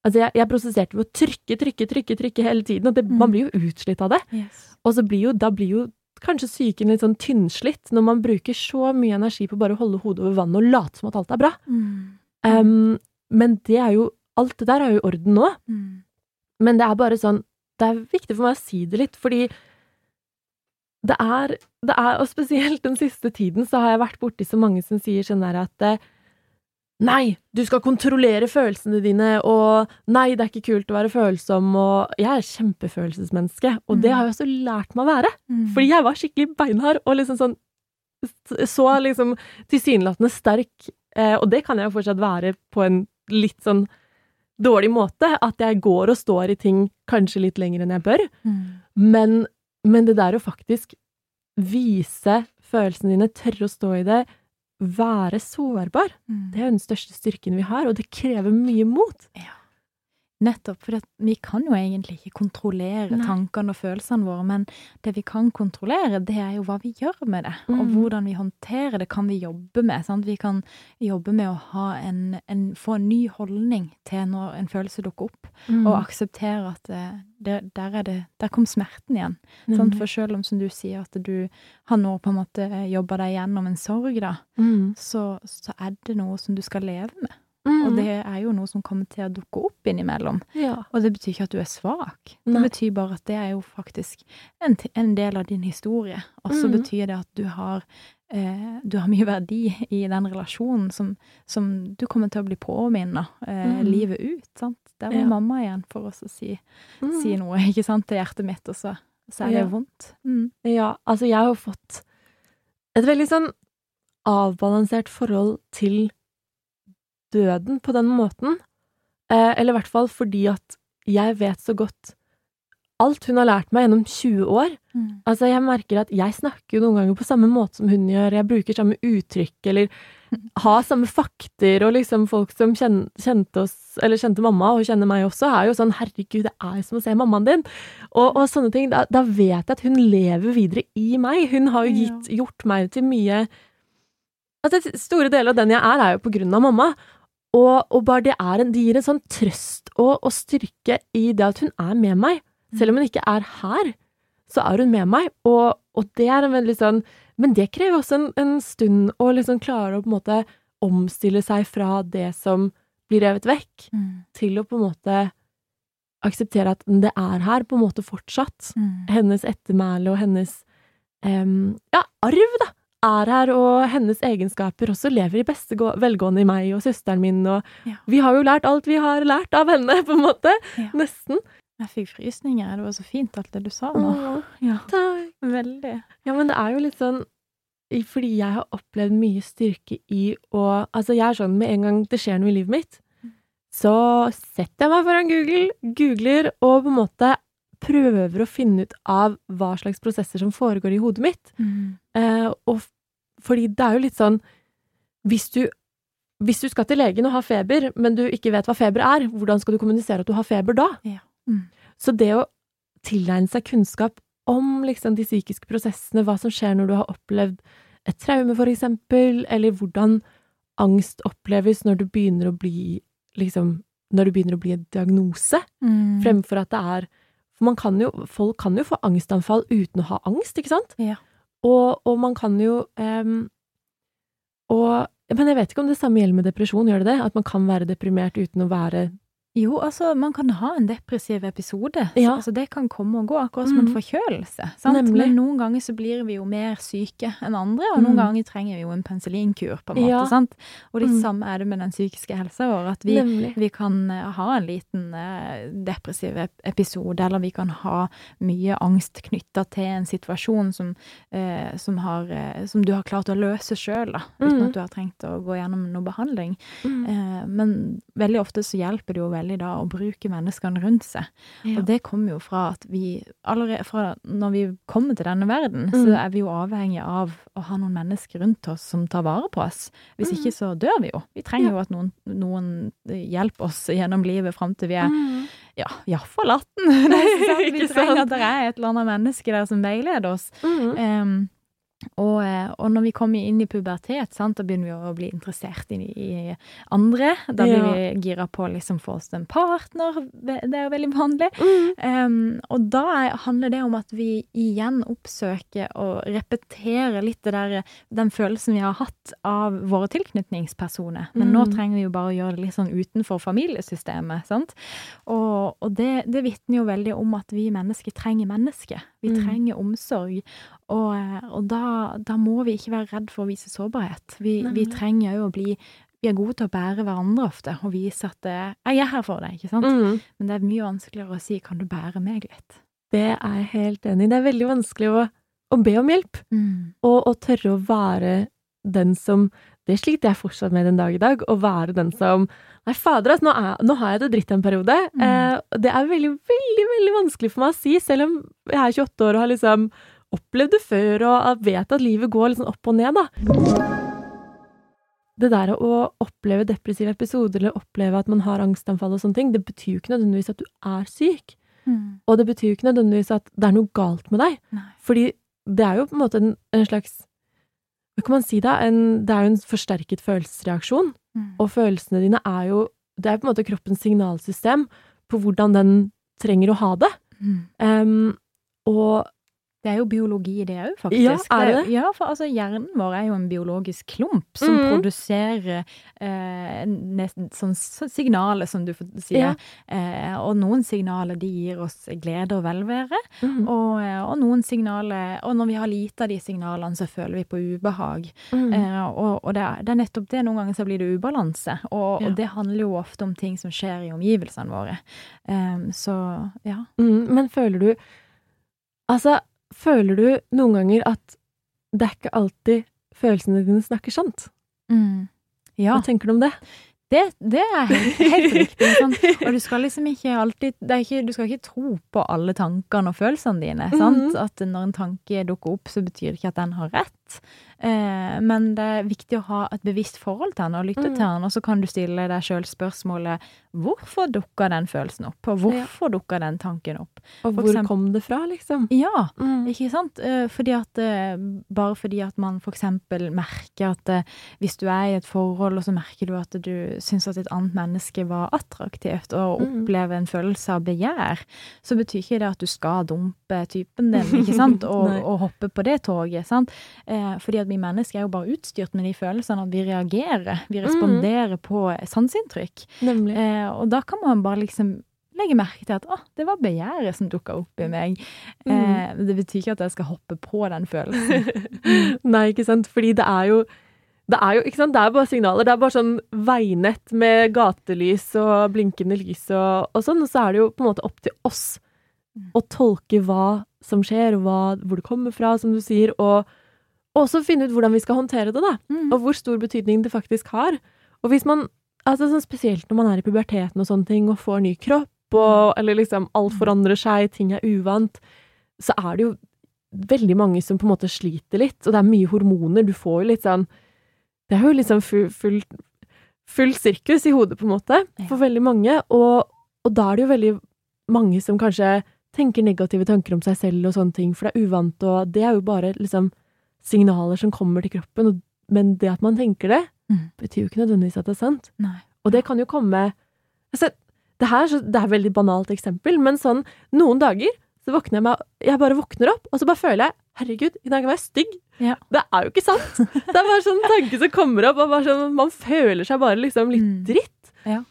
Altså, jeg, jeg prosesserte ved å trykke, trykke, trykke, trykke hele tiden, og det, Mm. man blir jo utslitt av det. Yes. Og så blir jo, da blir jo kanskje psyken litt sånn tynnslitt når man bruker så mye energi på bare å holde hodet over vannet og late som at alt er bra. Mm. Um, men det er jo Alt det der er jo i orden nå. Men det er bare sånn Det er viktig for meg å si det litt, fordi det er, det er Og spesielt den siste tiden så har jeg vært borti så mange som sier sånn der at eh, Nei, du skal kontrollere følelsene dine, og nei, det er ikke kult å være følsom, og jeg er kjempefølelsesmenneske, og det Mm. har jeg også lært meg å være. Mm. Fordi jeg var skikkelig beinhard og liksom sånn Så liksom tilsynelatende sterk Eh, og det kan jeg jo fortsatt være på en litt sånn dårlig måte. At jeg går og står i ting kanskje litt lenger enn jeg bør. Men, men det der å faktisk vise følelsene dine, tørre å stå i det, være sårbar, det er jo den største styrken vi har, og det krever mye mot. Nettopp, for vi kan jo egentlig ikke kontrollere Nei. tankene og følelsene våre, men det vi kan kontrollere, det er jo hva vi gjør med det, og Mm. hvordan vi håndterer det, kan vi jobbe med. Sant? Vi kan jobbe med å ha en, en, få en ny holdning til når en følelse dukker opp, Mm. og akseptere at eh, det, der, er det, der kom smerten igjen. Sant? For selv om, som du sier, at du har nå på en måte jobba deg gjennom en sorg, da, Mm. så, så er det noe som du skal leve med. Mm. Og det er jo noe som kommer til å dukke opp innimellom. ja. Og det betyr ikke at du er svak. Nei. Det betyr bare at det er jo faktisk en, en del av din historie. Og så mm. betyr det at du har, eh, du har mye verdi i den relasjonen som, som du kommer til å bli påminnet eh, mm. livet ut. Sant? Der var Ja. mamma igjen for oss å si, Mm. si noe ikke sant, til hjertet mitt, og så, så er det Ja. vondt. Mm. Ja, altså jeg har jo fått et veldig sånn avbalansert forhold til døden på den måten. Eh, eller i hvert fall fordi at jeg vet så godt alt hun har lært meg gjennom 20 år. Mm. Altså, jeg merker at jeg snakker jo noen ganger på samme måte som hun gjør, jeg bruker samme uttrykk, eller har samme fakter, og liksom folk som kjen, kjente oss, eller kjente mamma og kjenner meg også, er jo sånn 'herregud, det er jo som å se mammaen din', og, og sånne ting. Da, da vet jeg at hun lever videre i meg. Hun har jo gitt, gjort meg til mye Altså, store deler av den jeg er, er jo på grunn av mamma. Og, og bare det er en, det gir en sånn trøst og, og styrke i det at hun er med meg. Selv om hun ikke er her, så er hun med meg, og, og det er en veldig sånn Men det krever også en, en stund å liksom klare å på en måte omstille seg fra det som blir revet vekk, Mm. til å på en måte akseptere at det er her på en måte fortsatt. Mm. Hennes ettermæle og hennes um, ja, arv, da, er her, og hennes egenskaper også lever i beste velgående i meg og søsteren min, og Ja. vi har jo lært alt vi har lært av henne, på en måte. Ja. Nesten. Jeg fikk frysninger. Det var så fint, alt det du sa nå. Åh, Ja, takk. veldig. Ja, men det er jo litt sånn fordi jeg har opplevd mye styrke i å Altså, jeg er sånn med en gang det skjer noe i livet mitt, så setter jeg meg foran Google, googler og på en måte prøver å finne ut av hva slags prosesser som foregår i hodet mitt. Mm. Eh, og fordi det er jo litt sånn hvis du, hvis du skal til legen og har feber, men du ikke vet hva feber er, hvordan skal du kommunisere at du har feber da? Ja. Mm. Så det å tilegne seg kunnskap om liksom de psykiske prosessene, hva som skjer når du har opplevd et traume, for eksempel, eller hvordan angst oppleves når du begynner å bli liksom Når du begynner å bli en diagnose, Mm. fremfor at det er For man kan jo Folk kan jo få angstanfall uten å ha angst, ikke sant? Ja. Og, og man kan jo um, Og Men jeg vet ikke om det samme gjelder med depresjon, gjør det det? At man kan være deprimert uten å være Jo, altså, man kan ha en depressiv episode. Ja. Altså, det kan komme og gå, akkurat som en Mhm. forkjølelse. Sant? Men noen ganger så blir vi jo mer syke enn andre, og noen mm. ganger trenger vi jo en penicillinkur, på en måte. Ja. Sant? Og det mm. samme er det med den psykiske helsa vår, at vi, vi kan eh, ha en liten eh, depressiv episode, eller vi kan ha mye angst knytta til en situasjon som, eh, som, har, eh, som du har klart å løse sjøl, da, uten Mhm. at du har trengt å gå gjennom noe behandling. Mm. Eh, men veldig ofte så hjelper det jo veldig da å bruke menneskene rundt seg. Ja. Og det kommer jo fra at vi allerede fra når vi kommer til denne verden, Mm. så er vi jo avhengig av å ha noen mennesker rundt oss som tar vare på oss. Hvis Mm. ikke så dør vi jo. Vi trenger Ja. jo at noen, noen hjelper oss gjennom livet fram til vi er Mm. ja, iallfall 18. Det er ikke sant? Vi trenger at det er et eller annet menneske der som veileder oss. Mm. Em, og, eh, og når vi kommer inn i pubertet, sant, da begynner vi å bli interessert i, i andre. Da blir Ja. vi gira på å liksom få oss en partner. Det er jo veldig vanlig. Mm. Um, og da er, handler det om at vi igjen oppsøker og repeterer litt der, den følelsen vi har hatt av våre tilknytningspersoner. Men nå Mm. trenger vi jo bare å gjøre det litt sånn utenfor familiesystemet. sant? Og, og det, det vitner jo veldig om at vi mennesker trenger mennesker. Vi Mm. trenger omsorg. Og, eh, og da, da må vi ikke være redd for å vise sårbarhet. Vi, vi trenger jo å bli vi er gode til å bære hverandre ofte og vise at eh, 'jeg er her for deg', ikke sant? Mm. Men det er mye vanskeligere å si 'kan du bære meg litt'? Det er jeg helt enig i. Det er veldig vanskelig å, å be om hjelp, og, å tørre å være den som det sliter jeg fortsatt med den dag i dag. Å være den som Nei, fader, altså, nå, er, nå har jeg det dritt en periode. Mm. Eh, det er veldig, veldig veldig vanskelig for meg å si, selv om jeg er 28 år og har liksom opplevd det før og vet at livet går litt sånn opp og ned, da. Det der å oppleve depressive episoder eller oppleve at man har angstanfall og sånne ting, det betyr jo ikke nødvendigvis at du er syk. Mm. Og det betyr jo ikke nødvendigvis at det er noe galt med deg. Nei. Fordi det er jo på en måte en, en slags Hva kan man si da? En, det er jo en forsterket følelsesreaksjon. Mm. Og følelsene dine er jo Det er på en måte kroppens signalsystem på hvordan den trenger å ha det. Mm. Um, og Det er jo biologi, det òg, faktisk. Ja, er det det? Ja, for altså, hjernen vår er jo en biologisk klump som Mhm. produserer eh, nesten sånn så signaler, som du får si Ja. Eh, og noen signaler de gir oss glede og velvære, mm, og, eh, og noen signaler Og når vi har lite av de signalene, så føler vi på ubehag. mm, Eh, og og det, er, det er nettopp det. Noen ganger så blir det ubalanse. Og, Ja. og det handler jo ofte om ting som skjer i omgivelsene våre. Eh, så ja. mm, men føler du Altså, føler du noen ganger at det er ikke alltid følelsene dine snakker sant? Mm. Ja. Hva tenker du om det? Det, det er helt, helt riktig. Sånn. Og du skal liksom ikke alltid det ikke, Du skal ikke tro på alle tankene og følelsene dine. sant? -hmm. At når en tanke dukker opp, så betyr det ikke at den har rett. Eh, men det er viktig å ha et bevisst forhold til den og lytte mm. til den. Og så kan du stille deg sjøl spørsmålet hvorfor dukka den følelsen opp? Og hvorfor dukka den tanken opp? Og For hvor eksempel- kom det fra, liksom? Ja, Mm. ikke sant? Eh, Fordi at, eh, bare fordi at man for eksempel merker at eh, hvis du er i et forhold, og så merker du at du syns at et annet menneske var attraktivt, og Mm. opplever en følelse av begjær, så betyr ikke det at du skal dumpe typen din, ikke sant? [LAUGHS] Og, og hoppe på det toget, sant? Eh, Fordi at vi mennesker er jo bare utstyrt med de følelsene at vi reagerer. Vi Mm. responderer på sanseinntrykk. Eh, og da kan man bare liksom legge merke til at å, det var begjæret som dukka opp i meg. Mm. Eh, det betyr ikke at jeg skal hoppe på den følelsen. [LAUGHS] Nei, ikke sant? Fordi det er jo det er jo ikke sant? Det er bare signaler. Det er bare sånn veinett med gatelys og blinkende lys og, og sånn, og så er det jo på en måte opp til oss Mm. å tolke hva som skjer, hva, hvor det kommer fra, som du sier, og og også finne ut hvordan vi skal håndtere det, da. Mm. Og hvor stor betydning det faktisk har. Og hvis man, altså sånn spesielt når man er i puberteten og sånne ting, og får ny kropp, og, eller liksom alt forandrer seg, ting er uvant, så er det jo veldig mange som på en måte sliter litt, og det er mye hormoner, du får jo litt sånn Det er jo liksom full, full, full sirkus i hodet, på en måte, for veldig mange, og, og da er det jo veldig mange som kanskje tenker negative tanker om seg selv og sånne ting, for det er uvant, og det er jo bare liksom signaler som kommer til kroppen, men det at man tenker det, Mm. betyr jo ikke nødvendigvis at det er sant. Nei. Og det kan jo komme altså, det, her, så- det er et veldig banalt eksempel, men sånn noen dager så våkner jeg meg Jeg bare våkner opp, og så bare føler jeg Herregud, i dag var jeg stygg. Ja. Det er jo ikke sant! Det er bare sånn tanke som kommer opp, og bare sånn, man føler seg bare liksom litt Mm. dritt. Ja.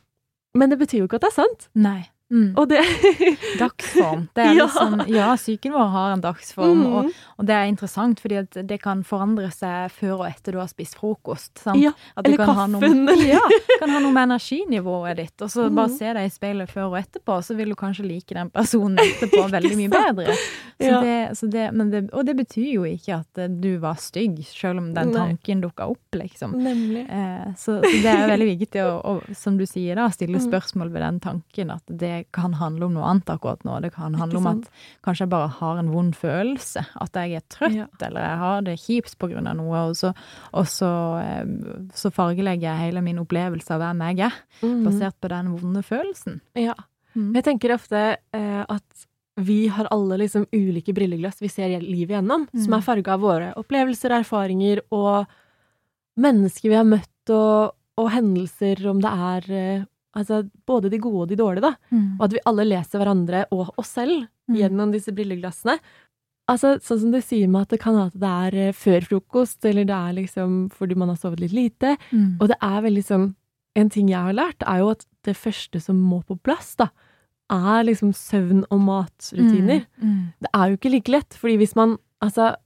Men det betyr jo ikke at det er sant. Nei. Mm. Og det [LAUGHS] Dagsform. Det er [LAUGHS] Ja. liksom, ja, psyken vår har en dagsform, Mm. og, og det er interessant, fordi at det kan forandre seg før og etter du har spist frokost. Sant? Ja, eller kan ha noe- kaffen, eller- Ja, kan ha noe med energinivået ditt, og så mm. bare se deg i speilet før og etterpå, så vil du kanskje like den personen etterpå [LAUGHS] veldig mye bedre. Så Ja. det, så det, men det, og det betyr jo ikke at eh, du var stygg, selv om den tanken dukka opp, liksom. Eh, så, så det er veldig viktig å, å, som du sier, da, stille Mm. spørsmål ved den tanken at det kan handle om noe annet akkurat nå. Det kan handle om at kanskje jeg bare har en vond følelse. At jeg er trøtt, Ja. eller jeg har det kjipt på grunn av noe. Og så, og så, eh, så fargelegger jeg hele min opplevelse av hvem jeg er, mm. basert på den vonde følelsen. Ja. Mm. Jeg tenker ofte eh, at vi har alle liksom ulike brilleglass vi ser livet gjennom, som Mm. er farga av våre opplevelser, erfaringer og mennesker vi har møtt, og, og hendelser, om det er eh, Altså både de gode og de dårlige, da. Og at vi alle leser hverandre og oss selv Mm. gjennom disse brilleglassene. Altså, sånn som du sier med at det kan være at det er eh, før frokost, eller det er liksom fordi man har sovet litt lite. Mm. Og det er veldig sånn En ting jeg har lært, er jo at det første som må på plass, da, er liksom søvn- og matrutiner. Mm. Mm. Det er jo ikke like lett, fordi hvis man Altså,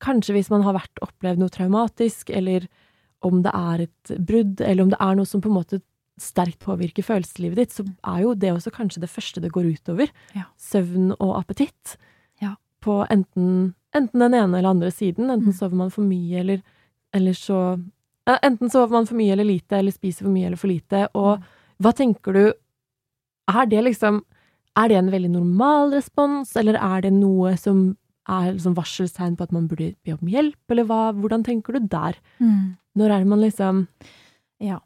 kanskje hvis man har vært opplevd noe traumatisk, eller om det er et brudd, eller om det er noe som på en måte sterkt påvirker følelseslivet ditt, så er jo det også kanskje det første det går utover. Ja. Søvn og appetitt. Ja. På enten, enten den ene eller andre siden. Enten Mm. sover man for mye, eller, eller så eh, enten sover man for mye eller lite, eller spiser for mye eller for lite, og hva tenker du Er det liksom Er det en veldig normal respons, eller er det noe som er liksom varselstegn på at man burde be om hjelp, eller hva, hvordan tenker du der? Mm. Når er det man liksom Ja.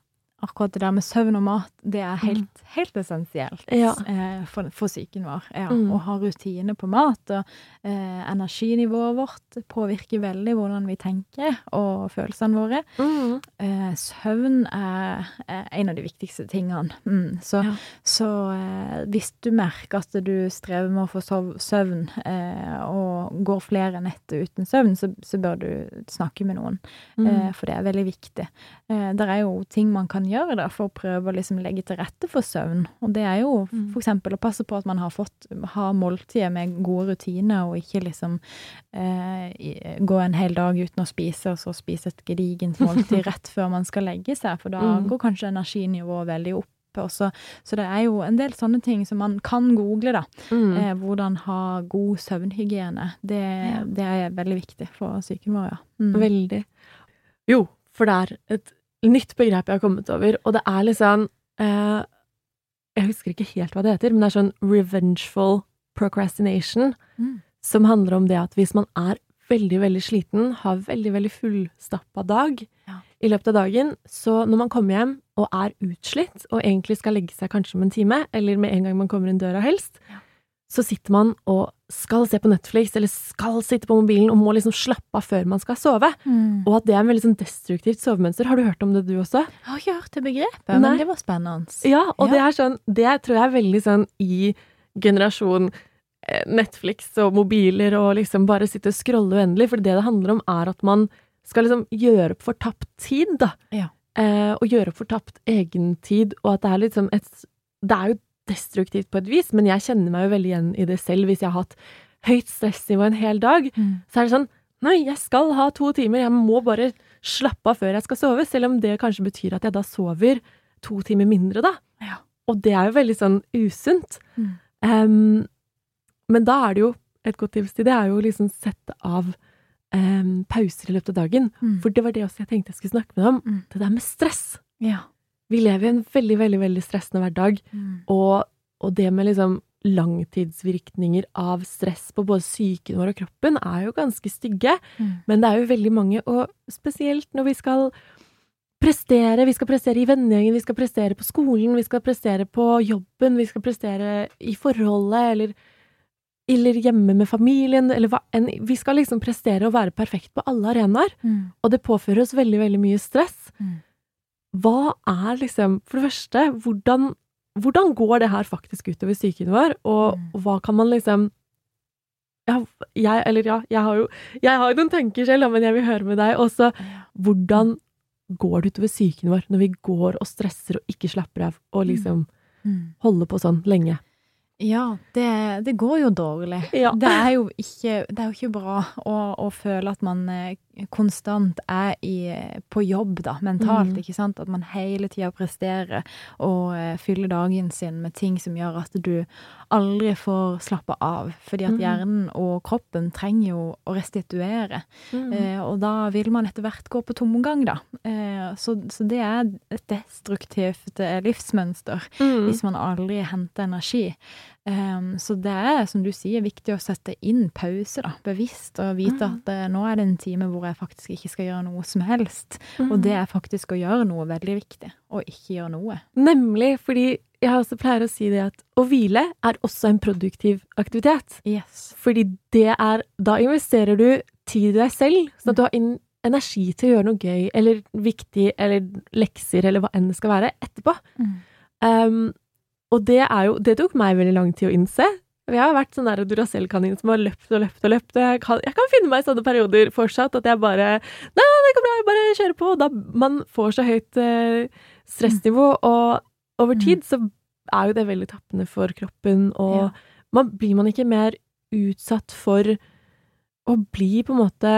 Akkurat det der med søvn og mat, det er helt, helt essensielt Ja. eh, for, for psyken vår. Ja. Mm. Å ha rutiner på mat, og eh, energinivået vårt påvirker veldig hvordan vi tenker, og følelsene våre. mm, Eh, søvn er, er en av de viktigste tingene. Mm. Så, Ja. så eh, hvis du merker at du strever med å få sov, søvn, eh, og går flere netter uten søvn, så, så bør du snakke med noen, mm, eh, for det er veldig viktig. Eh, det er jo ting man kan gjøre da, for å prøve å liksom legge til rette for søvn, og det er jo Mm. eksempel å passe på at man har fått ha måltider med gode rutiner, og ikke liksom eh, gå en hel dag uten å spise, og så spise et gedigent måltid [LAUGHS] rett før man skal legge seg, for da Mm. går kanskje energinivået veldig opp. Også. Så det er jo en del sånne ting som man kan google, da. mm. Eh, hvordan ha god søvnhygiene. Det, Ja. det er veldig viktig for psyken vår, ja. Mm. Veldig. Jo, for det er et nytt begrep jeg har kommet over, og det er liksom eh, Jeg husker ikke helt hva det heter, men det er sånn revengeful procrastination, Mm. som handler om det at hvis man er veldig, veldig sliten, har veldig, veldig fullstappa dag Ja. i løpet av dagen, så når man kommer hjem og er utslitt, og egentlig skal legge seg kanskje om en time, eller med en gang man kommer inn døra helst, Ja. så sitter man og skal se på Netflix, eller skal sitte på mobilen, og må liksom slappe av før man skal sove. Mm. Og at det er en veldig sånn destruktivt sovemønster. Har du hørt om det, du også? Jeg har ikke hørt det begrepet, Nei. men det var spennende. Ja, og Ja. det er sånn Det tror jeg er veldig sånn i generasjon eh, Netflix og mobiler og liksom bare sitte og scrolle uendelig, for det det handler om, er at man skal liksom gjøre opp for tapt tid, da. Ja. Eh, og gjøre opp for tapt egentid, og at det er liksom et Det er jo destruktivt på et vis, men jeg kjenner meg jo veldig igjen i det selv hvis jeg har hatt høyt stressnivå en hel dag. Mm. så er det sånn Nei, jeg skal ha to timer, jeg må bare slappe av før jeg skal sove, selv om det kanskje betyr at jeg da sover to timer mindre, da. Ja. Og det er jo veldig sånn usunt. Mm. Um, men da er det jo et godt tips til det, er jo å liksom sette av um, pauser i løpet av dagen. Mm. For det var det også jeg tenkte jeg skulle snakke med deg om. Mm. Det der med stress. Ja. Vi lever i en veldig, veldig, veldig stressende hverdag. Mm. Og, og det med liksom langtidsvirkninger av stress på både psyken vår og kroppen er jo ganske stygge. Mm. Men det er jo veldig mange, og spesielt når vi skal prestere, vi skal prestere i vennegjengen, vi skal prestere på skolen, vi skal prestere på jobben, vi skal prestere i forholdet, eller, eller hjemme med familien, eller hva enn. Vi skal liksom prestere og være perfekt på alle arenaer, Mm. og det påfører oss veldig, veldig mye stress. Mm. Hva er liksom, for det første, hvordan, hvordan går det her faktisk utover psyken vår, og, Mm. og hva kan man liksom ja, jeg, eller ja, jeg har jo jeg har noen tanker selv, men jeg vil høre med deg også. Hvordan går det utover psyken vår når vi går og stresser og ikke slapper av, og liksom Mm. holder på sånn lenge? Ja, det, det går jo dårlig. Ja. Det, er jo ikke, det er jo ikke bra å, å føle at man eh, konstant er i, på jobb, da, mentalt, mm. ikke sant? At man hele tida presterer og uh, fyller dagen sin med ting som gjør at du aldri får slappe av. Fordi at Mhm. hjernen og kroppen trenger jo å restituere. Mm. Uh, og da vil man etter hvert gå på tomgang, da. Uh, så, så det er et destruktivt livsmønster Mm. hvis man aldri henter energi. Ehm, så det er, som du sier, viktig å sette inn pause, da, bevisst, og vite Mm. at uh, nå er det en time hvor jeg faktisk ikke skal gjøre noe som helst. Mm. Og det er faktisk å gjøre noe veldig viktig, og ikke gjøre noe. Nemlig, fordi jeg også pleier å si det at å hvile er også en produktiv aktivitet. Yes. Fordi det er Da investerer du tid i deg selv, sånn at du har inn energi til å gjøre noe gøy eller viktig eller lekser eller hva enn det skal være, etterpå. Mm. Um, og det er jo Det tok meg veldig lang tid å innse. Jeg har vært sånn der Duracell-kanin som har løpt og løpt og løpt. Jeg kan, jeg kan finne meg i sånne perioder fortsatt at jeg bare Nei, det går bra, jeg bare kjører på. Og da man får så høyt eh, stressnivå, og over tid så er jo det veldig tappende for kroppen, og Ja. man, blir man ikke mer utsatt for å bli på en måte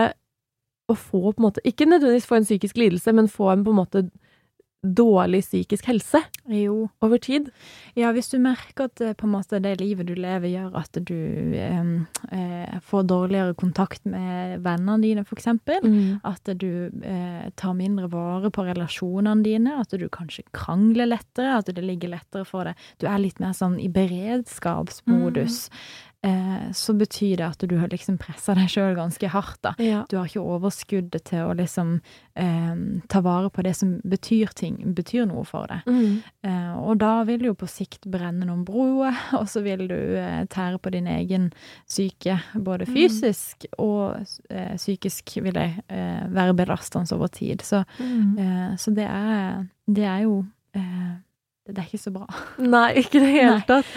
Å få på en måte Ikke nødvendigvis få en psykisk lidelse, men få en på en måte dårlig psykisk helse Jo. over tid? Ja, hvis du merker at eh, på en måte det livet du lever gjør at du eh, får dårligere kontakt med vennene dine, eksempel. Mm. At du eh, tar mindre vare på relasjonene dine, at du kanskje krangler lettere, at det ligger lettere for deg. Du er litt mer sånn i beredskapsmodus. Eh, så betyr det at du har liksom pressa deg sjøl ganske hardt, da. Ja. Du har ikke overskuddet til å liksom eh, ta vare på det som betyr ting, betyr noe for deg. Mm. Eh, og da vil du jo på sikt brenne noen broer, [LAUGHS] og så vil du eh, tære på din egen psyke, både Mm. fysisk og eh, psykisk vil det være belastende over tid. Så, Mm. eh, så det er det er jo Det er ikke så bra. Nei, ikke i det hele tatt.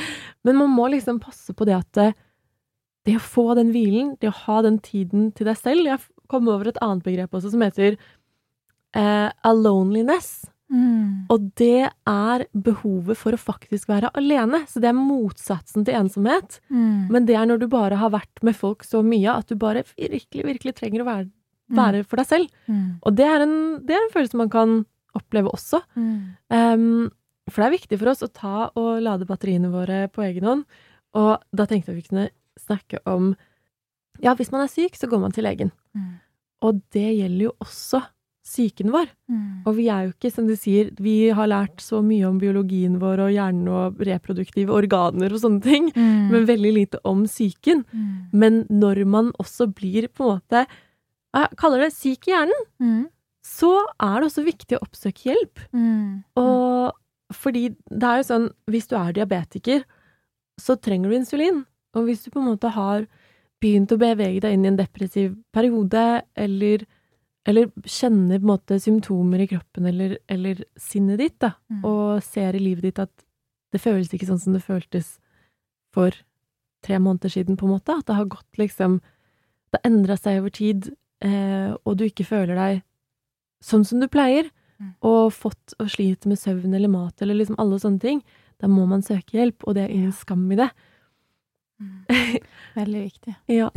Men man må liksom passe på det at det, det å få den hvilen, det å ha den tiden til deg selv Jeg kom over et annet begrep også som heter eh, aloneliness. Og det er behovet for å faktisk være alene. Så det er motsatsen til ensomhet. Mm. Men det er når du bare har vært med folk så mye at du bare virkelig, virkelig trenger å være, være for deg selv. Mm. Og det er, en, det er en følelse man kan oppleve også. Mm. Um, for det er viktig for oss å ta og lade batteriene våre på egen hånd. Og da tenkte jeg vi kunne snakke om Ja, hvis man er syk, så går man til legen. Mm. Og det gjelder jo også psyken vår. Mm. Og vi er jo ikke, som du sier, vi har lært så mye om biologien vår og hjernen og reproduktive organer og sånne ting, Mm. men veldig lite om psyken. Mm. Men når man også blir på en måte Jeg kaller det syk i hjernen, Mm. så er det også viktig å oppsøke hjelp. Mm. Og fordi det er jo sånn, hvis du er diabetiker, så trenger du insulin. Og hvis du på en måte har begynt å bevege deg inn i en depressiv periode, eller, eller kjenner på en måte symptomer i kroppen eller, eller sinnet ditt, da, Mm. og ser i livet ditt at det føles ikke sånn som det føltes for tre måneder siden, på en måte, at det har gått liksom Det har endra seg over tid, eh, og du ikke føler deg sånn som du pleier. Og fått og sliter med søvn eller mat eller liksom alle sånne ting, da må man søke hjelp, og det er ingen skam i det. Mm. Veldig viktig. [LAUGHS] Ja.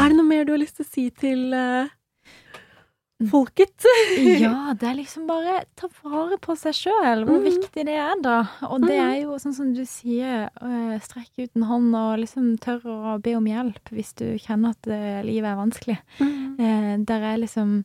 Er det noe mer du har lyst til å si til eh, folket? [LAUGHS] Ja, [LAUGHS] det er liksom bare ta vare på seg sjøl, hvor Mm. viktig det er, da. Og det er jo sånn som du sier, øh, strekk ut en hånd og liksom tørre å be om hjelp hvis du kjenner at øh, livet er vanskelig. Mm. der er liksom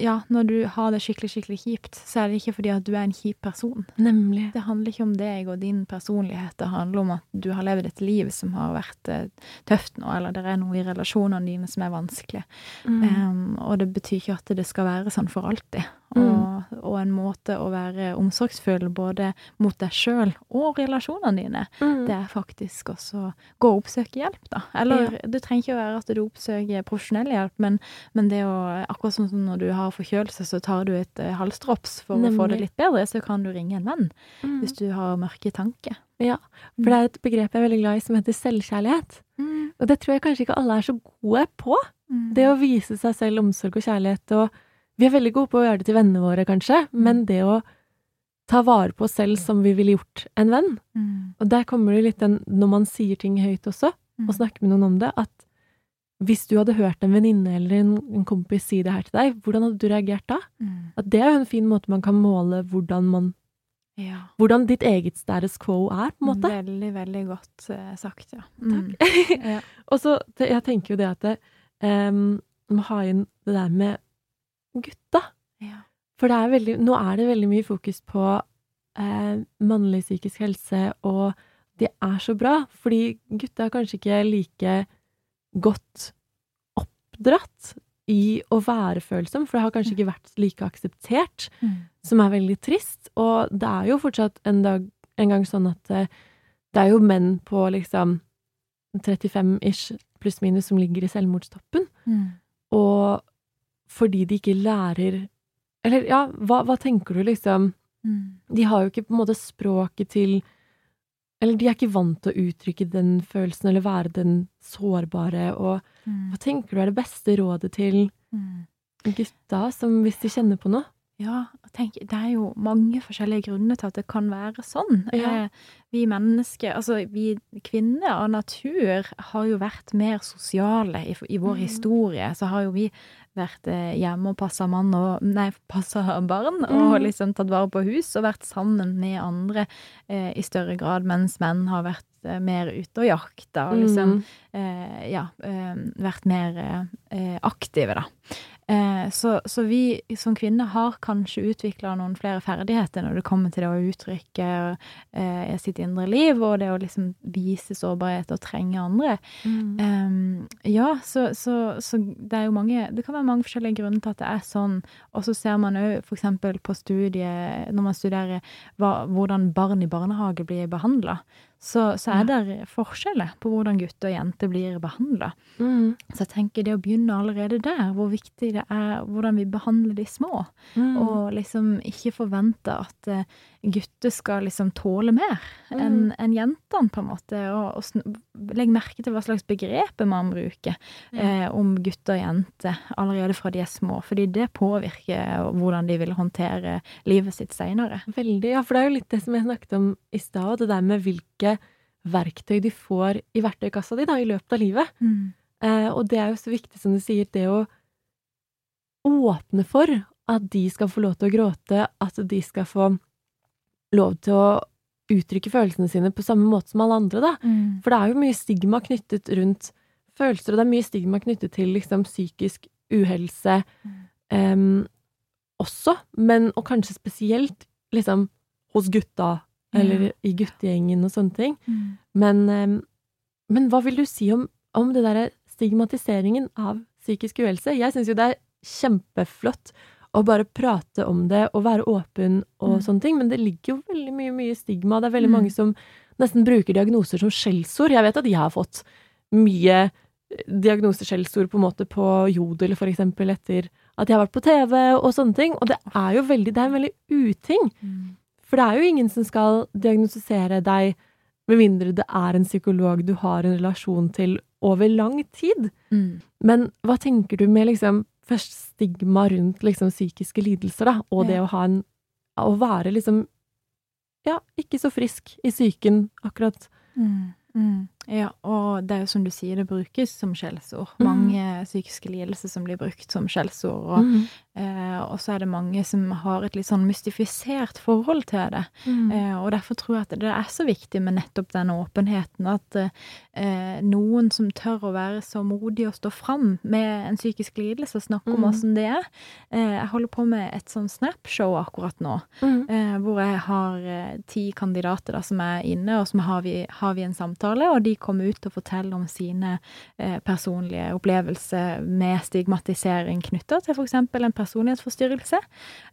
Ja, når du har det skikkelig, skikkelig kjipt, så er det ikke fordi at du er en kjip person. Nemlig. Det handler ikke om deg og din personlighet, det handler om at du har levd et liv som har vært eh, tøft nå, eller det er noe i relasjonene dine som er vanskelig. Mm. Um, og det betyr ikke at det skal være sånn for alltid. Mm. Og, og en måte å være omsorgsfull både mot deg sjøl og relasjonene dine, Mm. det er faktisk også gå og oppsøke hjelp, da. Eller det trenger ikke å være at du oppsøker profesjonell hjelp, men, men det å Akkurat sånn som når du har forkjølelse, så tar du et eh, halsdrops for å få det litt bedre, så kan du ringe en venn Mm. hvis du har mørke tanker. For det er et begrep jeg er veldig glad i som heter selvkjærlighet. Og det tror jeg kanskje ikke alle er så gode på. Mm. Det å vise seg selv omsorg og kjærlighet. Og vi er veldig gode på å gjøre det til vennene våre, kanskje, men det å ta vare på oss selv som vi ville gjort en venn. Mm. Og der kommer det litt den når man sier ting høyt også, Mm. og snakker med noen om det, at hvis du hadde hørt en venninne eller en, kompis si det her til deg, hvordan hadde du reagert da? Mm. At det er jo en fin måte man kan måle hvordan man Ja. Hvordan ditt eget status quo er, på en måte. Veldig, veldig godt uh, sagt, ja. Mm. [LAUGHS] ja. [LAUGHS] Og så, jeg tenker jo det at det, um, man må ha inn det der med gutta. Ja. For det er veldig, nå er det veldig mye fokus på eh, mannlig psykisk helse, og det er så bra, fordi gutta er kanskje ikke like godt oppdratt i å være følsom, for det har kanskje ikke vært like akseptert, Mm. som er veldig trist. Og det er jo fortsatt en dag en gang sånn at eh, det er jo menn på liksom 35-ish pluss minus som ligger i selvmordstoppen. Mm. Og fordi de ikke lærer Eller ja, hva, hva tenker du, liksom? Mm. De har jo ikke på en måte språket til Eller de er ikke vant til å uttrykke den følelsen, eller være den sårbare, og Mm. hva tenker du er det beste rådet til Mm. gutta, som hvis de kjenner på noe? Ja, tenk, det er jo mange forskjellige grunner til at det kan være sånn. Ja. Eh, vi mennesker, altså vi kvinner av natur, har jo vært mer sosiale i, i vår Mm. historie. Så har jo vi vært eh, hjemme og passa mann og Nei, [LAUGHS] passa barn og Mm. liksom tatt vare på hus og vært sammen med andre eh, i større grad, mens menn har vært eh, mer ute og jakta og liksom Mm. eh, ja, eh, vært mer aktive, da. Eh, så, så vi som kvinner har kanskje utvikla noen flere ferdigheter når det kommer til det å uttrykke eh, sitt indre liv, og det å liksom vise sårbarhet og trenge andre. Mm. Ehm, ja, så, så, så det er jo mange Det kan være mange forskjellige grunner til at det er sånn. Og så ser man òg f.eks. på studiet, når man studerer hva, hvordan barn i barnehage blir behandla, så, så er det forskjeller på hvordan gutter og jenter blir behandla. Mm. Så jeg tenker det å begynne allerede der, hvor viktig det er hvordan vi behandler de små. Mm. Og liksom ikke forvente at eh, gutter skal liksom tåle mer Mm. enn jentene, på en måte. Og, og legg merke til hva slags begreper man bruker eh, om gutter og jenter allerede fra de er små. Fordi det påvirker hvordan de vil håndtere livet sitt seinere. Veldig, ja, for det er jo litt det som jeg snakket om i stad, det der med hvilke verktøy de får i verktøykassa di da, i løpet av livet. Eh, og det er jo så viktig, som du sier, det å åpne for at de skal få lov til å gråte, at de skal få lov til å uttrykke følelsene sine på samme måte som alle andre, da. For det er jo mye stigma knyttet rundt følelser, og det er mye stigma knyttet til liksom psykisk uhelse em, også, men og kanskje spesielt liksom hos gutta, eller i guttegjengen og sånne ting. Men, um, men hva vil du si om, om det derre stigmatiseringen av psykisk uhelse? Jeg syns jo det er kjempeflott å bare prate om det og være åpen og Mm. sånne ting, men det ligger jo veldig mye, mye stigma. Det er veldig Mm. mange som nesten bruker diagnoser som skjellsord. Jeg vet at jeg har fått mye diagnoseskjellsord på en måte på Jodel, for eksempel, etter at jeg har vært på TV og sånne ting, og det er jo veldig, det er en veldig uting. For det er jo ingen som skal diagnostisere deg med mindre det er en psykolog du har en relasjon til over lang tid. Men hva tenker du med liksom først stigma rundt liksom psykiske lidelser, da, og det å ha en Å være liksom ja, ikke så frisk i psyken akkurat. Mm, mm. Ja, og det er jo som du sier, det brukes som skjellsord. Mm. Mange psykiske lidelser som blir brukt som skjellsord. Og, Mm. eh, så er det mange som har et litt sånn mystifisert forhold til det. Mm. Eh, og derfor tror jeg at det er så viktig med nettopp den åpenheten. At eh, noen som tør å være så modig og stå fram med en psykisk lidelse og snakke om åssen det er. Eh, jeg holder på med et sånn Snap-show akkurat nå. Mm. Eh, hvor jeg har eh, ti kandidater da, som er inne, og så har har vi en samtale, og de kommer ut og forteller om sine eh, personlige opplevelser med stigmatisering knytta til f.eks. en personlighetsforstyrrelse.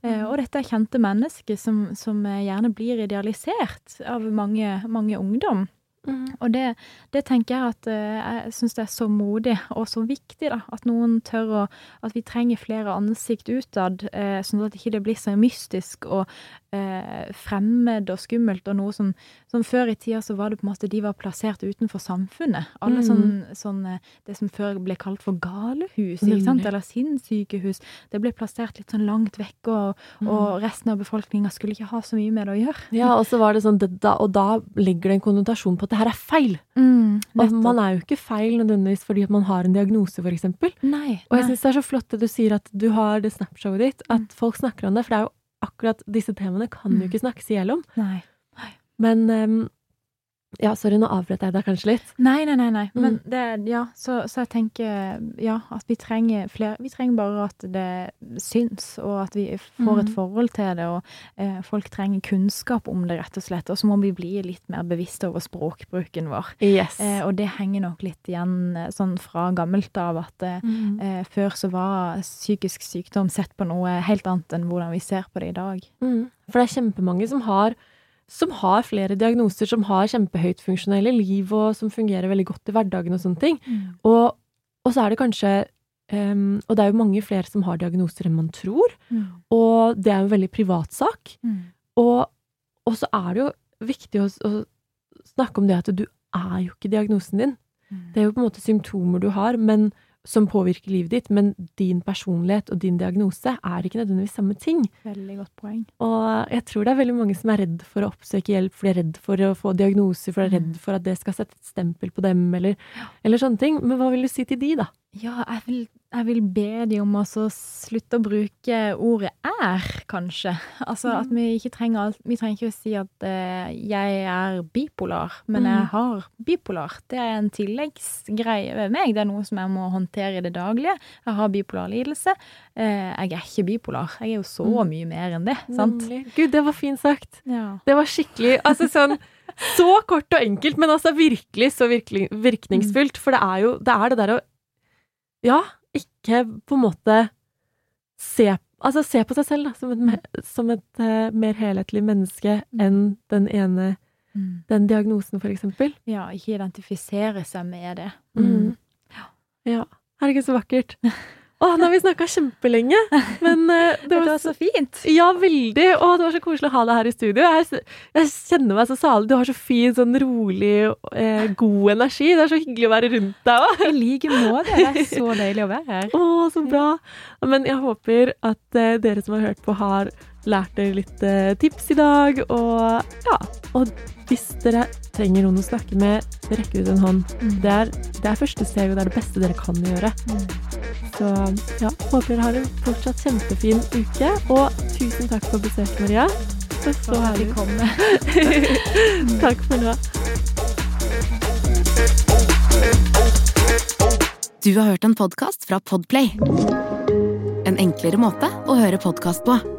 Eh, og dette er kjente mennesker som, som eh, gjerne blir idealisert av mange, mange ungdom. Mm. Og det, det tenker jeg at eh, jeg syns det er så modig og så viktig, da. At noen tør å At vi trenger flere ansikt utad, eh, sånn at det ikke blir så mystisk og eh, fremmed og skummelt, og noe som, som før i tida så var det på en måte de var plassert utenfor samfunnet. Alle Mm. sånn, sånn eh, Det som før ble kalt for galehus, ikke sant, eller sinnssykehus, det ble plassert litt sånn langt vekke, og, og resten av befolkninga skulle ikke ha så mye med det å gjøre. Ja, og så var det sånn, det, da, og da ligger det en konnotasjon på at det her er feil. Mm, Og man er jo ikke feil nødvendigvis fordi at man har en diagnose, for eksempel. Og jeg syns det er så flott det du sier at du har det Snapshowet ditt, at folk snakker om det, for det er jo akkurat disse temaene kan Mm. jo ikke snakkes i hjel om. nei. Men ehm, ja, sorry, nå avbrøt jeg deg kanskje litt. Nei, nei, nei. nei. Men Mm. det, ja, så, så jeg tenker ja, at vi trenger flere Vi trenger bare at det syns, og at vi får et Mhm. forhold til det. Og eh, folk trenger kunnskap om det, rett og slett. Og så må vi bli litt mer bevisste over språkbruken vår. Yes. Eh, og det henger nok litt igjen eh, sånn fra gammelt av at Mm. eh, før så var psykisk sykdom sett på noe helt annet enn hvordan vi ser på det i dag. Mm. For det er kjempemange som har, som har flere diagnoser, som har kjempehøyt funksjonelle liv, og som fungerer veldig godt i hverdagen og sånne ting. Og, og så er det kanskje um, Og det er jo mange flere som har diagnoser enn man tror, Mm. og det er jo en veldig privat sak. Mm. Og, og så er det jo viktig å, å snakke om det at du er jo ikke diagnosen din. Mm. Det er jo på en måte symptomer du har, men som påvirker livet ditt, men din personlighet og din diagnose er ikke nødvendigvis samme ting. Veldig godt poeng. Og jeg tror det er veldig mange som er redd for å oppsøke hjelp, for de er redd for å få diagnoser, for de er redd for at det skal sette et stempel på dem, eller, eller sånne ting. Men hva vil du si til de, da? Ja, jeg vil, jeg vil be de om å slutte å bruke ordet er, kanskje. Altså at vi ikke trenger alt Vi trenger ikke å si at eh, jeg er bipolar, men jeg Mm. har bipolar. Det er en tilleggsgreie ved meg. Det er noe som jeg må håndtere i det daglige. Jeg har bipolar lidelse. Eh, jeg er ikke bipolar. Jeg er jo så Mm. mye mer enn det, sant? Gud, det var fint sagt. Ja. Det var skikkelig Altså sånn Så kort og enkelt, men altså virkelig så virkelig, virkningsfullt. For det er jo det, er det der å Ja, ikke på en måte se Altså se på seg selv da, som et, som et uh, mer helhetlig menneske enn den ene Mm. Den diagnosen, for eksempel. ja, ikke identifisere seg med det. Mm. Ja. ikke så vakkert. [LAUGHS] Å, nå har vi snakka kjempelenge, men uh, [LAUGHS] det Det var var så fint! Ja, veldig. Å, det var så koselig å ha deg her i studio. Jeg, jeg kjenner meg så salig. Du har så fin, sånn rolig, eh, god energi. Det er så hyggelig å være rundt deg òg. I like måte. Det er så [LAUGHS] deilig å være her. Å, så bra. Men jeg håper at uh, dere som har hørt på, har lært dere litt eh, tips i dag. Og ja, og hvis dere trenger noen å snakke med, rekk ut en hånd. Det er, det er første steg, og det er det beste dere kan gjøre. Så ja, håper dere har en fortsatt kjempefin uke. Og tusen takk for besøket, Maria. Så, så Så herlig. Takk for nå. Du har hørt en podkast fra Podplay. En enklere måte å høre podkast på.